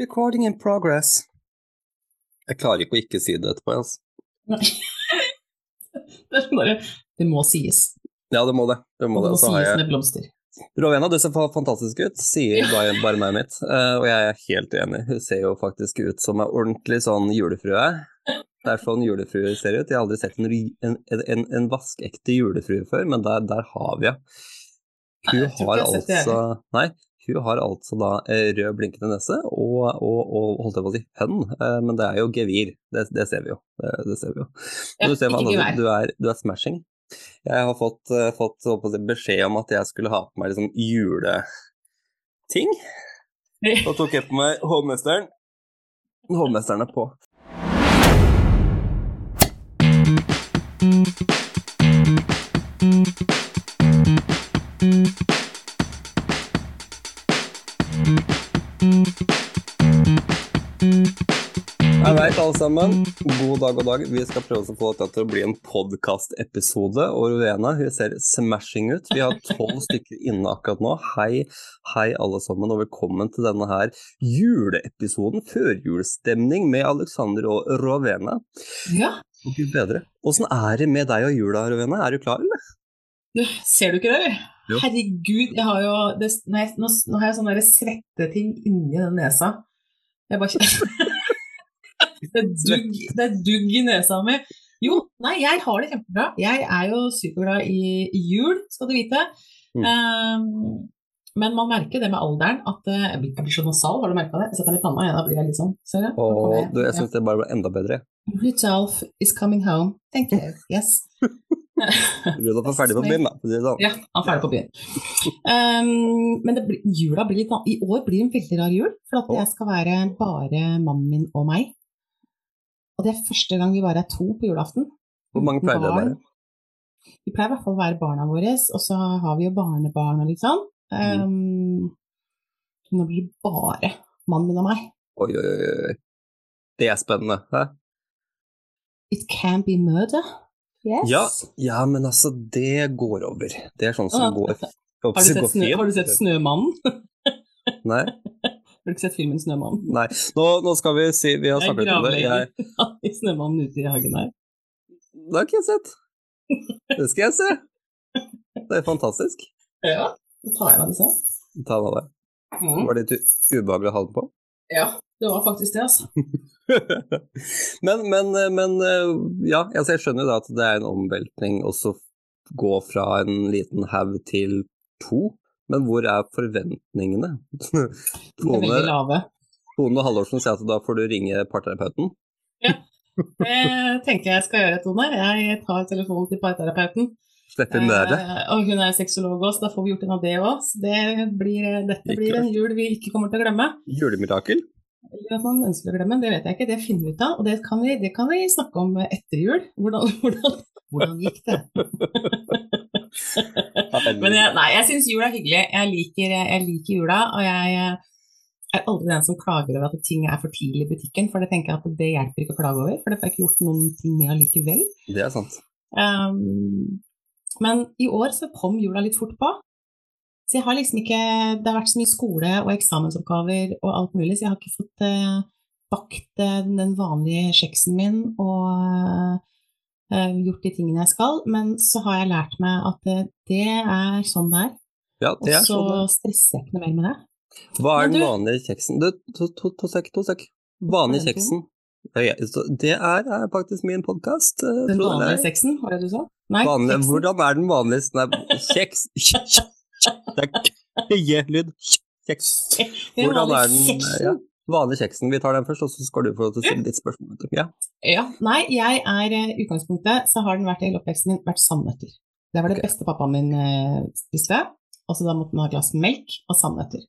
Recording in progress. Jeg klarer ikke å ikke si det etterpå, altså. Det er bare Det må sies. Ja, det må det. Det må Det må det. sies jeg med blomster. Rovena, du ser fantastisk ut, sier bare, bare meg mitt. Uh, og jeg er helt uenig. Hun ser jo faktisk ut som ei ordentlig sånn julefrue. Det er sånn julefruer ser ut. Jeg har aldri sett en, en, en, en vaskeekte julefrue før, men der, der har vi henne. Hun har altså Nei, hun har altså da eh, rød blinkende nese og, og, og holdt jeg på å si hønn, eh, men det er jo gevir. Det, det ser vi jo. Det, det ser vi jo. Ja, du ser hva du, er, du er smashing. Jeg har fått, eh, fått si, beskjed om at jeg skulle ha på meg liksom juleting. Så tok jeg på meg hovmesteren. Hovmesteren er på. Jeg veit alle sammen. God dag og dag. Vi skal prøve å få dette til å bli en podkastepisode. Og Rovena, hun ser smashing ut. Vi har tolv stykker inne akkurat nå. Hei, hei alle sammen, og velkommen til denne her juleepisoden. Førjulsstemning med Alexander og Rovena. Ja, Og Gud bedre. Åssen er det med deg og jula, Rovena? Er du klar, eller? du, ser du ikke det, eller? Herregud, jeg har jo det, nå, nå, nå har jeg sånne svetteting inni den nesa. Jeg bare kjenner det, er dugg, det er dugg i nesa mi. Jo, nei, jeg har det kjempebra. Jeg er jo superglad i, i jul, skal du vite. Mm. Um, men man merker det med alderen at uh, jeg blir jeg blir så nasal, har du merka det? Jeg setter litt panna, igjen, da blir jeg litt sånn. Ser du? Åh, du, jeg syns det bare ble enda bedre. Rudolf is coming home. Thank you. Yes. Rudolf er ferdig på byen, da. sånn. Ja, han er ferdig på byen. Um, men det blir, jula blir litt, i år blir en veldig rar jul, for at jeg skal være bare mannen min og meg. Og det er første gang vi bare er to på julaften. Hvor mange pleier det å være? Vi pleier i hvert fall å være barna våre, og så har vi jo barnebarn og litt sånn. Mm. Um, Nå blir det bare mannen min og meg. Oi, oi, oi. Det er spennende. Hæ? It can be murder. Yes. Ja, ja, men altså, det går over. Det er sånn som går Har du, sett snø, har du sett Snømannen? Nei, Har du ikke sett filmen Snømannen? nei. Nå, nå skal vi si Vi har snakket om det. Jeg, Snømannen ute i hagen her. det har ikke jeg sett. Det skal jeg se. Det er fantastisk. Ja, så tar jeg av disse. Ta av det. Mm. Var det litt ubehagelig å ha den på? Ja, det var faktisk det, altså. men, men, men ja, altså jeg skjønner jo da at det er en omveltning også så gå fra en liten haug til to. Men hvor er forventningene? Tone. Tone Halvorsen sier at da får du ringe parterapeuten. Det tenker jeg skal gjøre, Tone. Jeg tar telefonen til parterapeuten. Slippe med Eh, og hun er sexolog òg, så da får vi gjort en av det òg. Det blir, dette blir en jul vi ikke kommer til å glemme. Julemirakel. Eller at man ønsker å glemme, det vet jeg ikke. Det finner vi ut av. Og det kan vi, det kan vi snakke om etter jul. Hvordan, hvordan, hvordan gikk det? Men jeg, nei, jeg syns jul er hyggelig. Jeg liker, jeg liker jula, og jeg er aldri den som klager over at ting er for tidlig i butikken, for det tenker jeg at det hjelper ikke å klage over, for det får jeg ikke gjort noen ting med allikevel. Det er sant. Um, men i år så kom jula litt fort på. Så jeg har liksom ikke Det har vært så mye skole og eksamensoppgaver og alt mulig, så jeg har ikke fått uh, bakt eh, den vanlige kjeksen min og gjort de tingene jeg skal. Men så har jeg lært meg at eh, det er sånn det er. Ja, det er så sånn. er. stresser jeg ikke noe mer med det. Hva er den du- vanlige kjeksen? Du, to, to, to sek, to sek. Vanlig er kjeksen. Det er, er faktisk min podkast. Den vanlige sexen, var det du sa? Nei, Vanlig, hvordan er den vanlige Nei, kjeks Det er g-lyd. Kjeks. Hvordan er den ja, vanlige kjeksen? Vi tar den først, og så skal du få til stille ditt spørsmål. Ja. Ja, nei, jeg er eh, i utgangspunktet så har den vært i hele oppveksten min vært sandnøtter. Det var det okay. beste pappaen min eh, spiste. Og så da måtte han ha et glass melk og sandnøtter.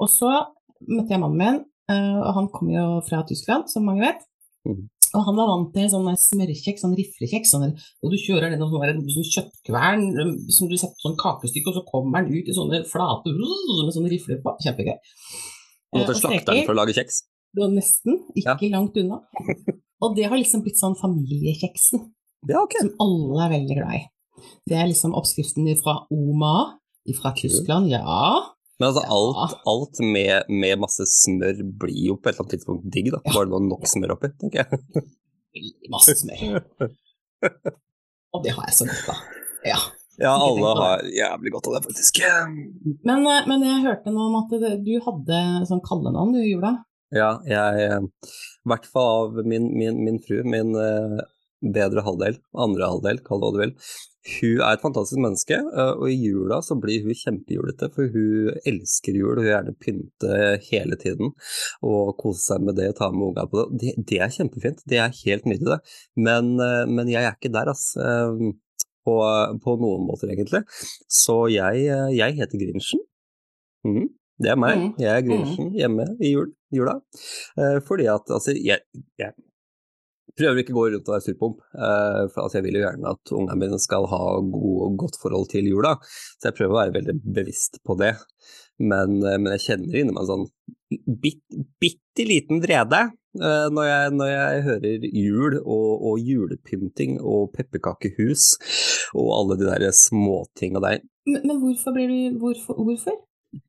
Og så møtte jeg mannen min, eh, og han kom jo fra Tyskland, som mange vet. Mm. Og han var vant til sånn smørkjeks, sånn riflekjeks, sånn, og du kjører den over en sånn kjøttkvern som du setter på sånn kakestykke, og så kommer den ut i sånne flate med sånne rifler på. Kjempegøy. Du måtte Eh, slakte den for å lage kjeks. Det var nesten, ikke langt unna. Og det har liksom blitt sånn familiekjeksen, Ja, okay. som alle er veldig glad i. Det er liksom oppskriften fra Oma fra Tyskland, ja. Men altså, alt, alt med, med, masse smør blir jo på et eller annet tidspunkt digg, da. Bare det var nok smør oppi, tenker jeg. Veldig Masse smør. Og det har jeg så godt av. Ja. Ja, alle har jævlig godt av det, faktisk. Men, eh, men jeg hørte noe om at du hadde sånn kallenavn du gjorde? Ja, jeg I hvert fall av min, min, min fru, min uh, bedre halvdel, andre halvdel, kall det hva du vil. Hun er et fantastisk menneske, og i jula så blir hun kjempejulete, for hun elsker jul og hun gjerne pynte hele tiden og kose seg med det og ta med unga på det. det. det. er kjempefint, det er helt nydelig, det. Men, men jeg er ikke der, altså på, på, noen måter, egentlig. Så jeg, jeg heter Grinchen. Mm, det er meg. Mm. Jeg er Grinchen hjemme i jul, jula. Eh, fordi at altså, jeg, jeg prøver ikke å gå rundt og være surpomp. Uh, for altså, jeg vil jo gjerne at ungene mine skal ha god, godt forhold til jula, så jeg prøver å være veldig bevisst på det. Men, uh, men jeg kjenner inni meg en sånn bit, bitte liten vrede uh, når, jeg, når, jeg, hører jul og, og julepynting og pepperkakehus og alle de der småtinga der. Men, men hvorfor blir du hvorfor, hvorfor?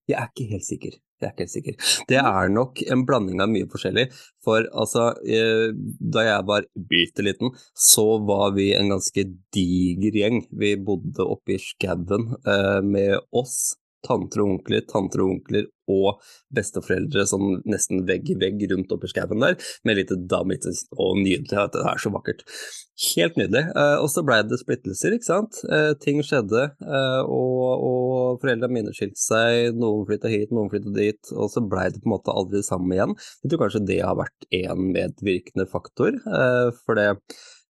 Jeg er ikke helt sikker. Jeg er ikke helt sikker. Det er nok en blanding av mye forskjellig. For altså, eh, da jeg var bitte liten, så var vi en ganske diger gjeng. Vi bodde oppe i skauen eh, med oss, tanter og onkler, tanter og onkler og besteforeldre sånn nesten vegg i vegg rundt oppi skauen der, med lite dam og nydelig. at Det er så vakkert. Helt nydelig. Eh, og så blei det splittelser, ikke sant. Eh, ting skjedde, eh, og, og foreldra mine skilte seg, noen flytta hit, noen flytta dit, og så blei det på en måte aldri sammen igjen. Jeg tror kanskje det har vært en medvirkende faktor, for det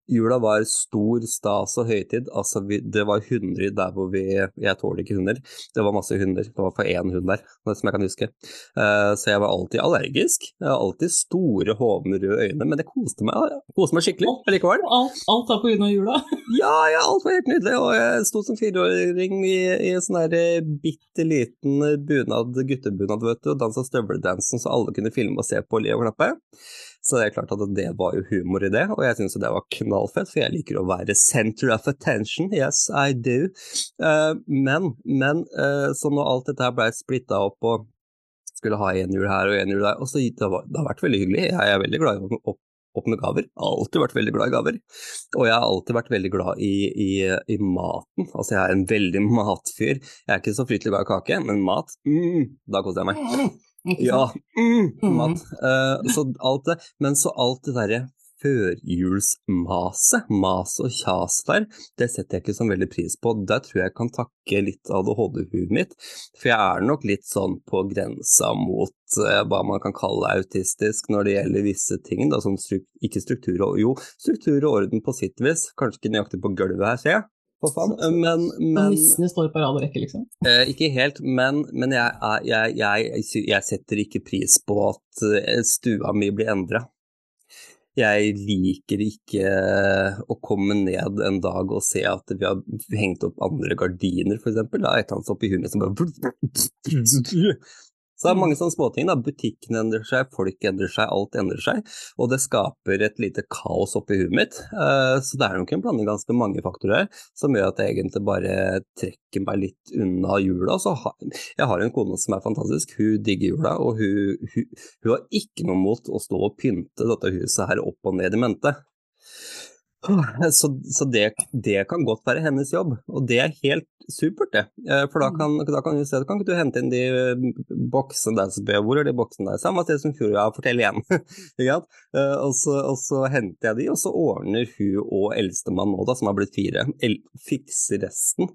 Jula var stor stas og høytid. Altså, vi, det var hunder der hvor vi Jeg tåler ikke hunder. Det var masse hunder. Det var for én hund der, som jeg kan huske. Uh, så jeg var alltid allergisk. Jeg har alltid store, hovne, røde øyne, men det koste meg, koste meg skikkelig likevel. Alt, alt var på grunn av jula? ja, ja, alt var helt nydelig. Og jeg sto som fireåring i, i en sånn der eh, bitte liten bunad, guttebunad, vet du, og dansa støveldansen så alle kunne filme og se på og le og klappe. Så det er klart at det var jo humor i det, og jeg syns det var knallfett, for jeg liker å være center of attention. Yes, I do. Uh, men, men uh, så når alt dette her ble splitta opp og skulle ha en jul her og en jul der, og så det, var, det har vært veldig hyggelig. Jeg er veldig glad i å åpne gaver. Alltid vært veldig glad i gaver. Og jeg har alltid vært veldig glad i, i, i maten. Altså, jeg er en veldig matfyr. Jeg er ikke så fryktelig glad i kake, men mat, mm, da koser jeg meg. Ja, mm, mm. mat. Uh, så alt det, men så alt det derre førjulsmaset, mas og kjaset der, det setter jeg ikke så veldig pris på. Der tror jeg jeg kan takke litt ADHD-huet mitt, for jeg er nok litt sånn på grensa mot uh, hva man kan kalle autistisk når det gjelder visse ting, da, som stru ikke struktur og jo, struktur og orden på sitt vis, kanskje ikke nøyaktig på gulvet her, ser jeg. For faen. Men, men Nissene står på rad og rekke, liksom? Eh, ikke helt, men, men jeg, jeg, jeg, jeg, setter ikke pris på at eh, stua mi blir endra. Jeg liker ikke eh, å komme ned en dag og se at vi har hengt opp andre gardiner, f.eks. Da er et eller annet oppi huet som bare så det er mange sånne småting. da, Butikken endrer seg, folk endrer seg, alt endrer seg. Og det skaper et lite kaos oppi huet mitt. Uh, så det er nok en blanding ganske mange faktorer som gjør at jeg egentlig bare trekker meg litt unna jula. Så jeg har en kone som er fantastisk, hun digger jula, og hun, hun, hun har ikke noe mot å stå og pynte dette huset her opp og ned i mente. Så, så det, det, kan godt være hennes jobb, og det er helt supert, det. Eh, for da mm. kan, da kan, du, se, kan ikke du hente inn de eh, boksene der, som er de boksene der? Samme sted som fjor, ja, fortell igjen. Eh, og, så, og, så, henter jeg de, og så ordner hun og eldstemann nå, da, som har blitt fire, fikser resten.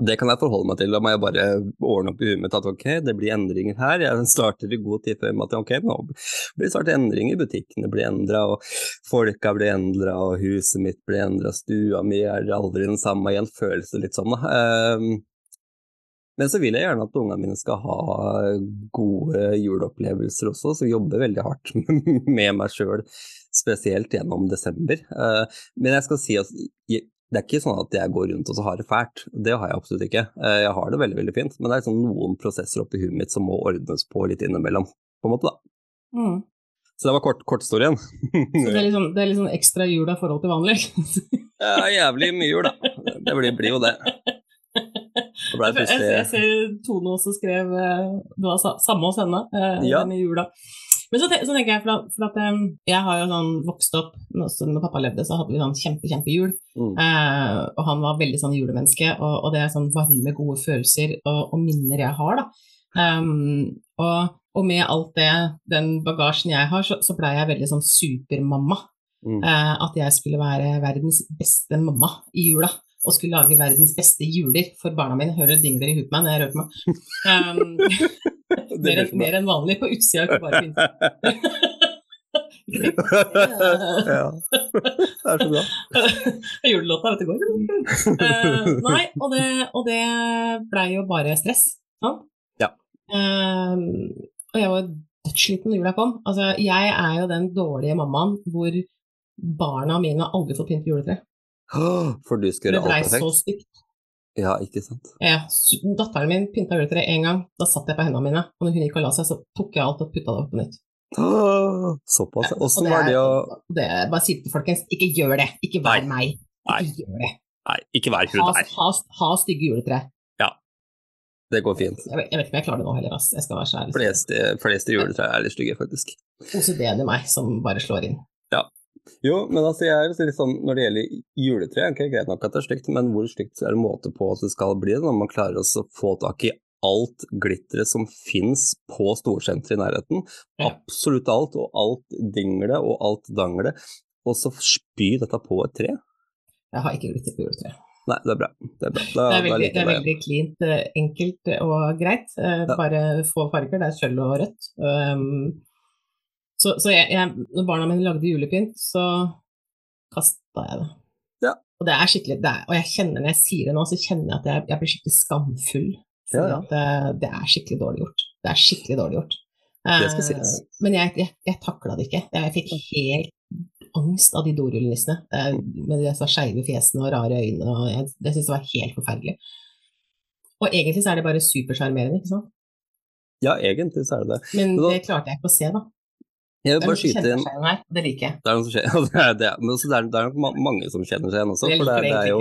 Det kan jeg forholde meg til. Da må jeg bare ordne opp i huet mitt at ok, det blir endringer her. Jeg starter i god tid før med ok, nå blir det snart endringer. Butikkene blir endra, og folka blir endra, og huset mitt blir endra, stua mi er aldri den samme igjen. Føles litt sånn, da. Um, men så vil jeg gjerne at ungene mine skal ha gode juleopplevelser også, så jeg jobber veldig hardt med meg sjøl, spesielt gjennom desember. Uh, men jeg skal si at det er ikke sånn at jeg går rundt og så har det fælt. Det har jeg absolutt ikke. Eh, jeg har det veldig veldig fint, men det er sånn noen prosesser oppi huet mitt som må ordnes på litt innimellom, på en måte, da. Mm. Så det var kort, korthistorien. så det er, liksom, det er liksom ekstra jul i forhold til vanlig? ja, jævlig mye jul, da. Det blir, blir jo det. Det Jeg, jeg ser Tone også skrev eh, Det var samme hos henne eh, Ja. denne jula. Men så, så tenker jeg, for at, for at eh, jeg har jo sånn vokst opp når, når pappa levde, så hadde vi sånn kjempe, kjempejul. mm. Eh, og han var veldig sånn julemenneske, og, og det er sånn varme, gode følelser og, og minner jeg har, da. Um, og, og med alt det, den bagasjen jeg har, så, så blei jeg veldig sånn supermamma. Mm. Eh, at jeg skulle være verdens beste mamma i jula. Og skulle lage verdens beste juler for barna mine. Hører det dingler i huet på meg når jeg rører på meg. Um, mer, enn, mer enn vanlig på utsida, ikke bare på innsida. ja. Det er så bra. Julelåta, vet du, går. Uh, nei, og det, og det blei jo bare stress. sant? Ja. Eh, og jeg var dødssliten når jula kom. Altså, jeg er jo den dårlige mammaen hvor barna mine aldri fått pynt juletre. For du skulle gjøre Det gjøre blei alt så stygt. Ja, ikke sant. Ja, datteren min pynta juletreet én gang. Da satt jeg på hendene mine, og når hun gikk og la seg, så tok jeg alt og putta det opp på nytt. Såpass. Åssen det var er- det å det, Bare si det til folkens, ikke gjør det. Ikke vær Nei. meg. Nei. Ikke gjør det. Nei, ikke vær Ha, hun der. ha, ha stygge juletre. Det går fint. Jeg jeg vet ikke om jeg klarer det nå heller, ass. Jeg skal være så ærlig. Fleste, fleste juletre er litt stygge, faktisk. OCD-en i meg som bare slår inn. Jo, men altså, jeg er jo litt sånn, når det gjelder juletre, ok, greit nok at det er stygt, men hvor stygt er det måte på at det skal bli det, når man klarer å få tak i alt glitteret som fins på storsenteret i nærheten? Ja. Absolutt alt, og alt dinglet og alt danglet, og så spy dette på et tre? Jeg har ikke glitter på juletre. Nei, det er bra. Det er, bra. Da, Det er veldig, det er veldig cleant, eh, enkelt og greit. Eh, Ja. Bare få farger. Det er sølv og rødt. Um, så så jeg, jeg, når barna mine lagde julepynt, så kasta jeg det. Ja. Og det er skikkelig, det er, og jeg kjenner når jeg sier det nå, så kjenner jeg at jeg, jeg blir skikkelig skamfull. Ja, ja. det, det er skikkelig dårlig gjort. Det er skikkelig dårlig gjort. Eh. Men jeg, jeg, jeg takla det ikke. Jeg fikk helt angst av de dorullnissene. eh, Med de skeive fjesene og rare øyne. Og jeg, jeg syntes det var helt forferdelig. Og egentlig så er det bare supersjarmerende, ikke sant? Ja, egentlig så er det det. Men Men da- det klarte jeg ikke å se, da. Jeg vil bare skyte inn det liker jeg. Det er skjer. Det er, det er, men det er, det er nok mange som kjenner seg igjen også. For det, er- jo,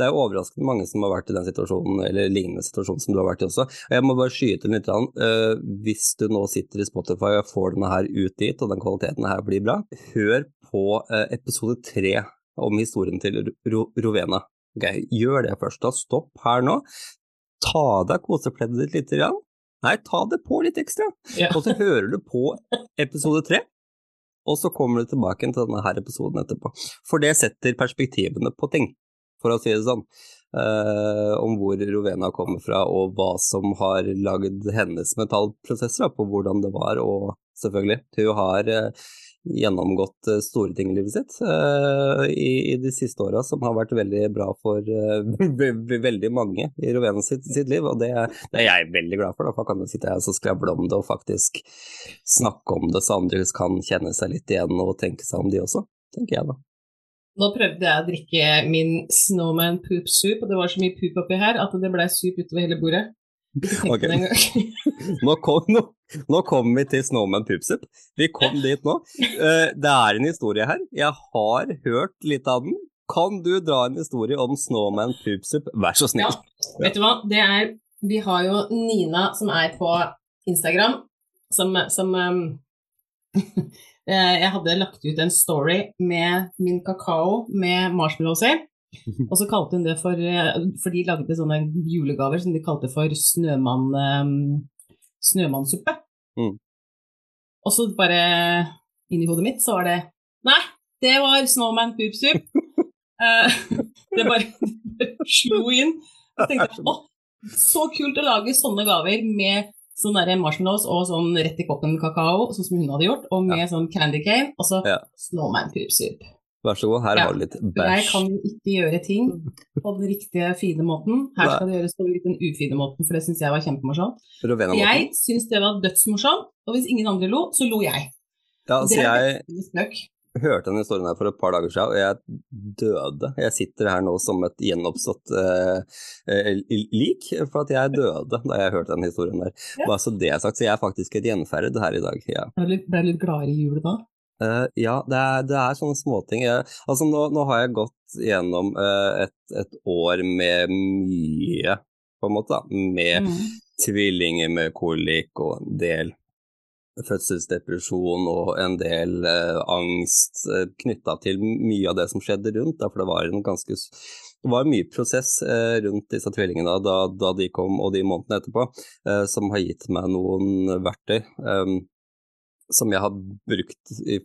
det er overraskende mange som har vært i den situasjonen, eller lignende situasjon som du har vært i også. Jeg må bare skyte litt. eh, hvis du nå sitter i Spotify og får denne her ut dit, og den kvaliteten her blir bra, hør på uh, episode tre om historien til Ro Rovena. Okay, gjør det først. Da stopp her nå. Ta av deg kosepleddet ditt lite grann. Nei, ta det på litt ekstra. Ja. Og så hører du på episode tre, og så kommer du tilbake til denne her episoden etterpå. For det setter perspektivene på ting, for å si det sånn. Uh, om hvor Rovena kommer fra, og hva som har lagd hennes metallprosesser, da, på hvordan det var, og selvfølgelig, hun har eh, gjennomgått eh, store ting i livet sitt eh, i, i de siste åra, som har vært veldig bra for eh, ve- ve- veldig mange i Rovena sitt, sitt liv, og det, det er jeg veldig glad for. Da, for kan jeg sitte her og skravle om det og faktisk snakke om det, så andre kan kjenne seg litt igjen og tenke seg om de også, tenker jeg da. Nå prøvde jeg å drikke min Snowman poop soup, og det var så mye poop oppi her at det ble soup utover hele bordet. Ok. Nå kom, nå, nå kom vi til Snowman Poopsup. Vi kom dit nå. Eh, det er en historie her. Jeg har hørt litt av den. Kan du dra en historie om Snowman Poopsup, vær så snill? Ja. Vet du hva, det er Vi har jo Nina som er på Instagram, som, som um, Jeg hadde lagt ut en story med min kakao med marshmallows i. Og så kalte hun det for eh, For de lagde sånne julegaver som de kalte for snømann, um, snømannsuppe. Mm. Og så bare inni hodet mitt så var det Nei, det var Snowman Poop Soup. Eh, det bare, bare slo inn. Så tenkte jeg, å, så kult å lage sånne gaver med sånn der marshmallows og sånn rett i koppen kakao, sånn som hun hadde gjort, og med sånn candy cane, og så Ja. Snowman Poop Soup. Vær så god, her Ja. har du litt Jeg kan jo ikke gjøre ting på den riktige, fine måten. Her skal det gjøres på litt den ufine måten, for det syns jeg var kjempemorsomt. Jeg syns det var dødsmorsomt, og hvis ingen andre lo, så lo jeg. Ja, altså, jeg hørte denne historien her for et par dager siden, og jeg døde. Jeg sitter her nå som et gjenoppstått eh, eh, lik, for at jeg døde da jeg hørte den historien der. Ja. Bare så det er sagt, så jeg er faktisk et gjenferd her i dag. Ja. Ble du litt gladere i julet da? Eh, ja, det er, det er sånne småting. Jeg, altså nå, nå har jeg gått gjennom uh, et, et år med mye på en måte, da, med Mm. tvillinger med kolik og en del fødselsdepresjon og en del uh, angst uh, knytta til mye av det som skjedde rundt, da, for det var en ganske det var mye prosess uh, rundt disse tvillingene da, da de kom og de månedene etterpå, uh, som har gitt meg noen verktøy um, som jeg har brukt i,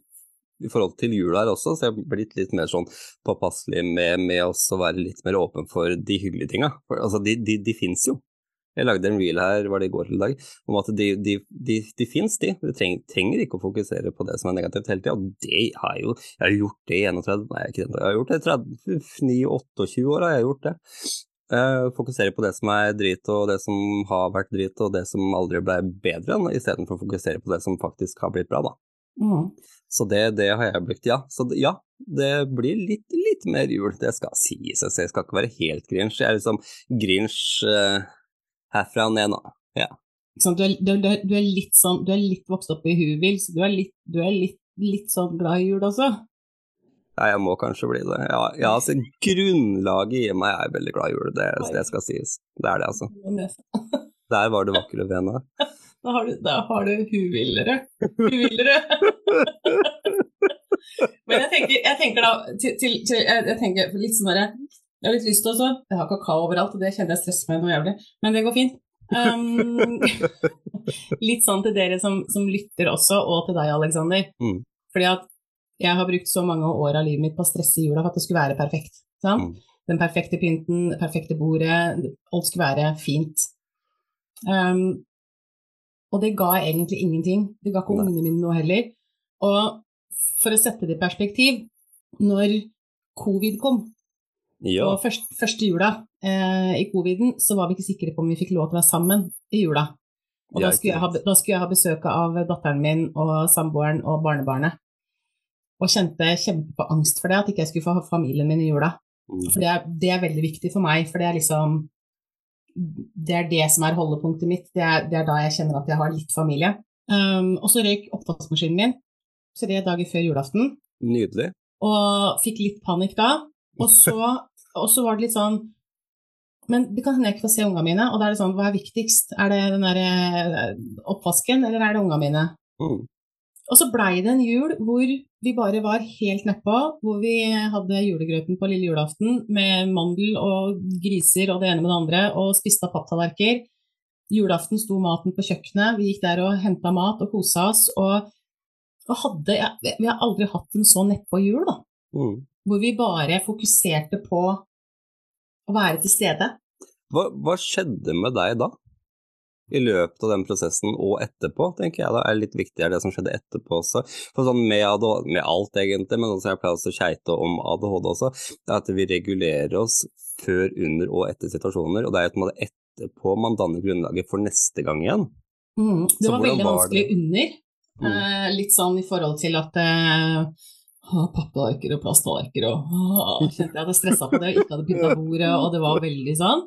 i forhold til jula her også, så jeg har blitt litt mer sånn påpasselig med, med å være litt mer åpen for de hyggelige tinga. Altså, de, de, de fins jo. Jeg lagde en reel her, var det i går til i dag, om at de, de, de, de fins, de. Du trenger, trenger ikke å fokusere på det som er negativt hele tida, og det har jeg jo Jeg har gjort det i 31, nei, ikke det, jeg har gjort det i 30, 29-28 år har jeg gjort det. Uh, fokusere på det som er drit, og det som har vært drit, og det som aldri ble bedre, istedenfor å fokusere på det som faktisk har blitt bra, da. Mm. Så det, det har jeg brukt, ja. Så ja, det blir litt, litt mer jul, det skal sies. Altså, jeg skal ikke være helt grinch. Jeg er liksom grinch uh, herfra og ned nå. Ja. Du, er, du, er, du, er litt sånn, du er litt vokst opp i Huvil, så du er litt, du er litt, litt sånn glad i jul også? ja, jeg må kanskje bli det. Ja, ja altså, grunnlaget i meg er veldig glad i jul, det, det skal sies. Det er det, altså. Der var det vakre henne. Da har du, da har du huvillere. Huvillere. Men jeg tenker, jeg tenker da til, til, til, jeg, tenker litt sånn derre Jeg har litt lyst til å Jeg har kakao overalt, og det kjenner jeg stresser meg noe jævlig, men det går fint. Um, litt sånn til dere som, som lytter også, og til deg, Aleksander. Mm. Fordi at jeg har brukt så mange år av livet mitt på å stresse jula for at det skulle være perfekt. Mm. Den perfekte pynten, det perfekte bordet, alt skulle være fint. Um, og det ga egentlig ingenting. Det ga ikke ungene mine noe heller. Og for å sette det i perspektiv, når covid kom, Ja. og først, første jula eh, i coviden, så var vi ikke sikre på om vi fikk lov til å være sammen i jula. Og da, skulle jeg ha, da skulle jeg ha besøk av datteren min og samboeren og barnebarnet. Og kjente kjempeangst for det, at ikke jeg skulle få ha familien min i jula. Mm. For det er, det er veldig viktig for meg, for det er liksom Det er det som er holdepunktet mitt. Det er, det er da jeg kjenner at jeg har litt familie. Um, og så røyk oppvaskmaskinen min tre dager før julaften, Nydelig. og fikk litt panikk da. Og så, og så var det litt sånn Men det kan hende jeg ikke får se ungene mine, og da er det sånn Hva er viktigst? Er det den der eh, oppvasken, eller er det ungene mine? Mm. Og så blei det en jul hvor vi bare var helt nedpå, hvor vi hadde julegrøten på lille julaften med mandel og griser og det ene med det andre, og spiste av papptallerkener. Julaften sto maten på kjøkkenet, vi gikk der og henta mat og kosa oss. Og, og hadde ja, Vi har aldri hatt en så nedpå jul, da. Mm. Hvor vi bare fokuserte på å være til stede. Hva, hva skjedde med deg da? I løpet av den prosessen og etterpå, tenker jeg da, er litt viktigere det som skjedde etterpå også. For sånn med, ADHD, med alt egentlig, men også jeg pleier også å keite om ADHD også, det er at vi regulerer oss før, under og etter situasjoner, og det er et etterpå man danner grunnlaget for neste gang igjen. Mm, det var veldig var vanskelig det? under. Mm. Eh, litt sånn i forhold til at eh, å, og plasttallerkener og å, kjente jeg hadde stressa på det og ikke hadde pynta bordet, og det var veldig sånn.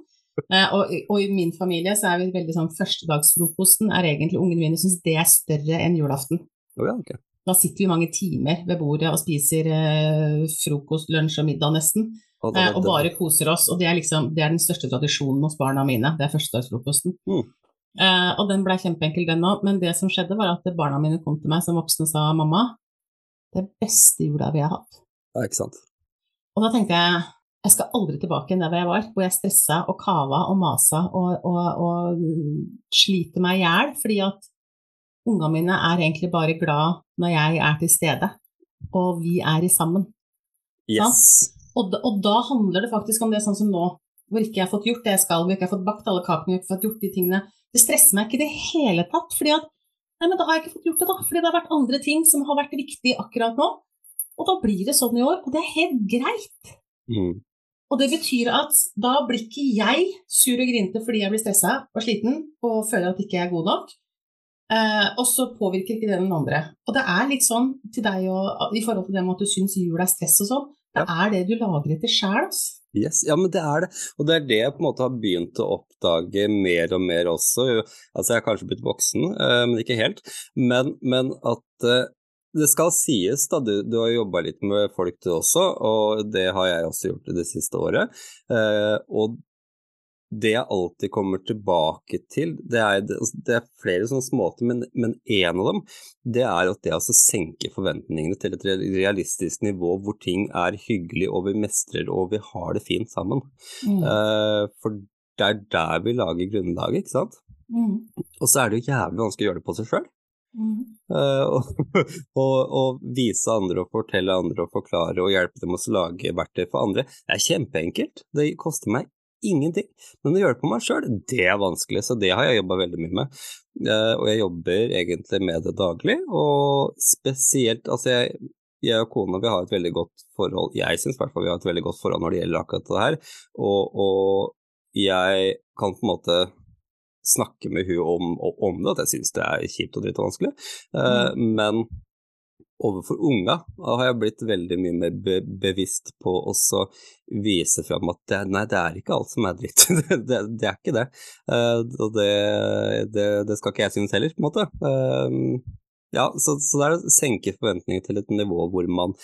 Eh, og, og i min familie så er vi veldig sånn førstedagsfrokosten er egentlig ungene mine syns det er større enn julaften. Oh, ja, okay. Da sitter vi mange timer ved bordet og spiser eh, frokost, lunsj og middag nesten, da- eh, og bare koser oss. Og det er liksom det er den største tradisjonen hos barna mine, det er førstedagsfrokosten. Mm. Eh, og den blei kjempeenkel, den òg, men det som skjedde, var at barna mine kom til meg som voksne og sa mamma, det beste jula vi har hatt. Ja, ikke sant. Og da tenkte jeg jeg skal aldri tilbake der hvor jeg var, hvor jeg stressa og kava og masa og, og, og sliter meg i hjel, fordi at ungene mine er egentlig bare glad når jeg er til stede, og vi er i sammen. Yes. Og og da handler det faktisk om det sånn som nå, hvor ikke jeg har fått gjort det jeg skal, hvor ikke jeg har fått bakt alle kakene, hvor jeg har fått gjort de tingene. Det stresser meg ikke i det hele tatt, fordi at Nei, men da har jeg ikke fått gjort det, da. Fordi det har vært andre ting som har vært viktig akkurat nå. Og da blir det sånn i år, og det er helt greit. Mm. Og det betyr at da blir ikke jeg sur og grinete fordi jeg blir stressa og sliten og føler at ikke jeg er god nok. Eh, og så påvirker ikke det den andre. Og det er litt sånn til deg og, i forhold til det med at du syns jul er stress og sånn. Det er det du lager etter sjæl. Yes, ja, men det er det. Og det er det jeg på en måte har begynt å oppdage mer og mer også. Altså, jeg har kanskje blitt voksen, eh, men ikke helt. Men, men at eh, det skal sies, da, du, du har jobba litt med folk du også, og det har jeg også gjort det siste året. Eh, og det jeg alltid kommer tilbake til, det er, altså, det er flere sånne småting, men, men en av dem det er at det å senke forventningene til et realistisk nivå hvor ting er hyggelig og vi mestrer og vi har det fint sammen. Mm. Eh, for det er der vi lager grunnlaget, ikke sant. Mm. Og så er det jo jævlig vanskelig å gjøre det på seg sjøl. Uh, vise andre og fortelle andre og forklare og hjelpe dem å lage verktøy for andre. Det er kjempeenkelt. Det koster meg ingenting. Men å gjøre det på meg sjøl, det er vanskelig, så det har jeg jobba veldig mye med. Uh, og jeg jobber egentlig med det daglig, og spesielt Altså, jeg, jeg og kona vi har et veldig godt forhold, jeg syns i hvert fall vi har et veldig godt forhold når det gjelder akkurat det her, og, og jeg kan på en måte snakke med hun om, om det, at jeg syns det er kjipt og dritt og vanskelig, uh, mm. men overfor unga har jeg blitt veldig mye mer be bevisst på å vise fram at det, nei, det er ikke alt som er dritt. det, det, det, er ikke det. Uh, og det, det, skal ikke jeg synes heller, på en måte. Uh, ja, så, så det er å senke forventningene til et nivå hvor man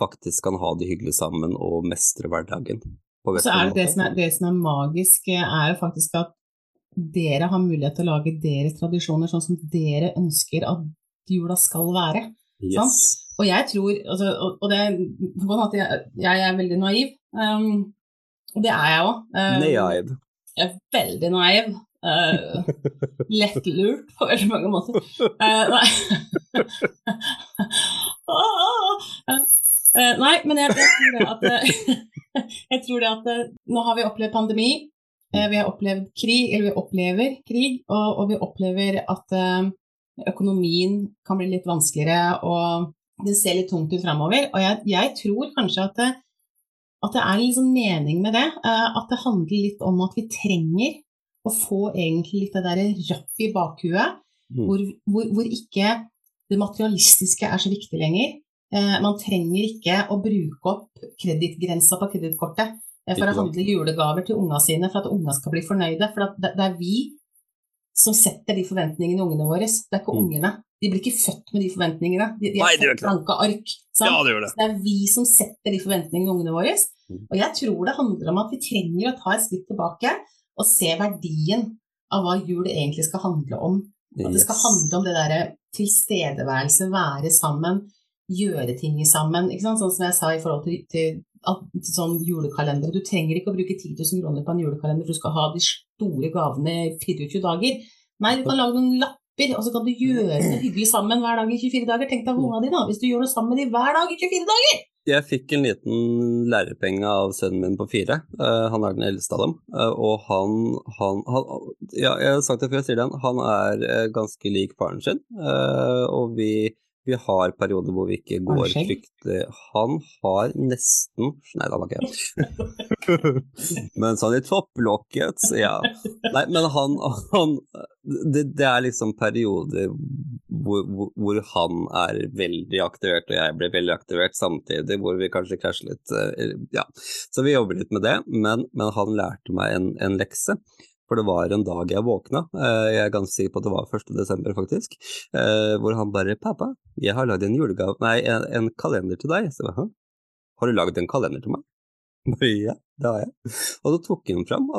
faktisk kan ha det hyggelig sammen og mestre hverdagen. så er det, det som er, det som er magisk, er jo faktisk at dere har mulighet til å lage deres tradisjoner sånn som dere ønsker at jula skal være. Yes. Og jeg tror altså, og, det, en måte, jeg, jeg er veldig naiv, um, og det er jeg òg. Um, naiv. Jeg er veldig naiv. Uh, lettlurt på veldig mange måter. Uh, nei. uh, nei, men jeg, jeg, tror det at Jeg tror det at nå har vi opplevd pandemi. Vi har opplevd krig, eller vi opplever krig, og, og vi opplever at økonomien kan bli litt vanskeligere, og det ser litt tungt ut framover. Og jeg, jeg, tror kanskje at det, at det er en sånn mening med det. Eh, at det handler litt om at vi trenger å få egentlig litt det derre rapp i bakhuet, mm. hvor, hvor, hvor, ikke det materialistiske er så viktig lenger. Eh, man trenger ikke å bruke opp kredittgrensa på kredittkortet eh, for å handle julegaver til unga sine for at unga skal bli fornøyde. For det, det er vi som setter de forventningene i ungene våre. Det er ikke mm. ungene. De blir ikke født med de forventningene. De, de Nei, det gjør blanke ark. Ja, det, det. det er vi som setter de forventningene i ungene våre. Mm. Og jeg tror det handler om at vi trenger å ta et skritt tilbake og se verdien av hva jul egentlig skal handle om. At det skal handle om det derre tilstedeværelse, være sammen, gjøre ting sammen. Sånn som jeg sa i forhold til, til sånn julekalender. Du trenger ikke å bruke 10 000 kroner på en julekalender for du skal ha de store gavene i 24 dager. Nei, du kan lage noen lapper, og så kan du gjøre det hyggelig sammen hver dag i 24 dager. Tenk deg ungene dine, hvis du gjør det sammen med dem hver dag i 24 dager! Jeg fikk en liten lærepenge av sønnen min på fire. Uh, han er den eldste av dem. Uh, og han, han, han, Ja, jeg har sagt det før, jeg sier det igjen. Han er uh, ganske lik faren sin. og vi vi har perioder hvor vi ikke går fryktelig Han har nesten Nei, det var ikke Men sånn i topplokket, ja. Nei, men han, han det, det, er liksom perioder hvor, hvor, hvor, han er veldig aktivert og jeg blir veldig aktivert samtidig, hvor vi kanskje krasjer litt. Eh, ja, så vi jobber litt med det, men, men han lærte meg en, en lekse. For det var en dag jeg våkna, eh, jeg er ganske sikker på at det var 1. desember faktisk, eh, hvor han bare 'Pappa, jeg har lagd en julegave, nei, en, en, kalender til deg'. Så jeg, har du lagd en kalender til meg? Ja, det har jeg. Og så tok han fram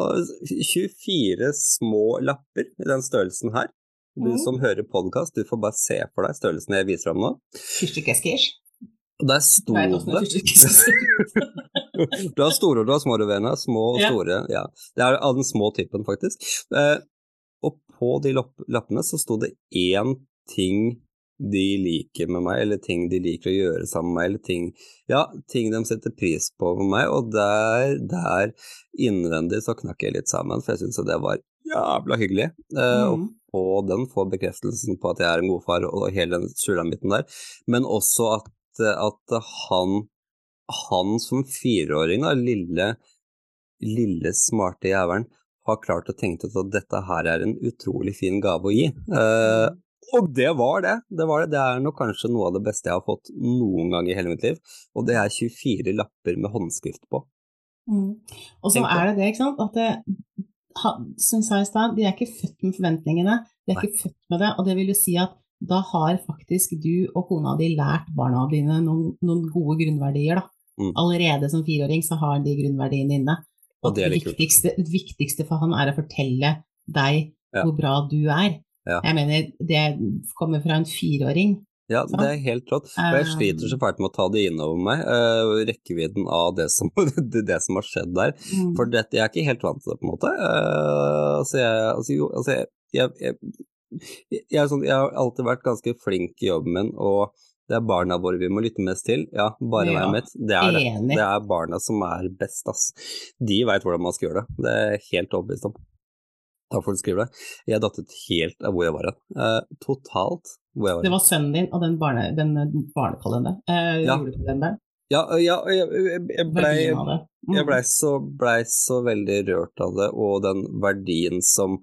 24 små lapper i den størrelsen her. Du mm. som hører podkast, du får bare se for deg størrelsen jeg viser fram nå. Fyrstikkesker? Der sto det Du har store og du har små rødvener. Små og store. Ja. Det er av den små typen, faktisk. Eh, og på de lappene så sto det én ting de liker med meg, eller ting de liker å gjøre sammen med meg, eller ting, ja, ting de setter pris på med meg, og der, der innvendig så knakk jeg litt sammen, for jeg syntes det var jævla hyggelig. Eh, mm. Og den får bekreftelsen på at jeg er en god far, og hele den sulamitten der, men også at at han, han som fireåring, da, lille, lille smarte jævelen, har klart å tenke ut at dette her er en utrolig fin gave å gi. Eh, og det var det. Det var det. Det er nok kanskje noe av det beste jeg har fått noen gang i hele mitt liv. Og det er 24 lapper med håndskrift på. Mm. Og så er det det, ikke sant, at det, som jeg sa i stad, de er ikke født med forventningene. De er Nei. ikke født med det, og det vil jo si at da har faktisk du og kona di lært barna dine noen, noen gode grunnverdier. Da. Mm. Allerede som fireåring så har de grunnverdiene inne. Og det er det viktigste, det viktigste for han er å fortelle deg Ja. hvor bra du er. Ja. Jeg mener, det kommer fra en fireåring. Ja, det er helt rått. Og jeg sliter så fælt med å ta det innover meg, uh, rekkevidden av det som, det, som har skjedd der. Mm. For dette, jeg er ikke helt vant til det, på en måte. Uh, altså, jeg, altså, jo, altså, jeg, jeg, jeg, sånn, jeg har alltid vært ganske flink i jobben min, og det er barna våre vi må lytte mest til. Ja, bare Ja, vær mitt. Det er det. Enig. Det er barna som er best, ass. De veit hvordan man skal gjøre det. Det er helt overbevist om. Takk for at du skriver det. Jeg datt ut helt av hvor jeg var hen. Eh, totalt hvor jeg var Det var sønnen din og den, barne, den barnekalenderen. Eh, Ja. Julekalenderen. Ja, ja jeg, jeg, jeg blei. Mm. Jeg så, ble så veldig rørt av det, og den verdien som,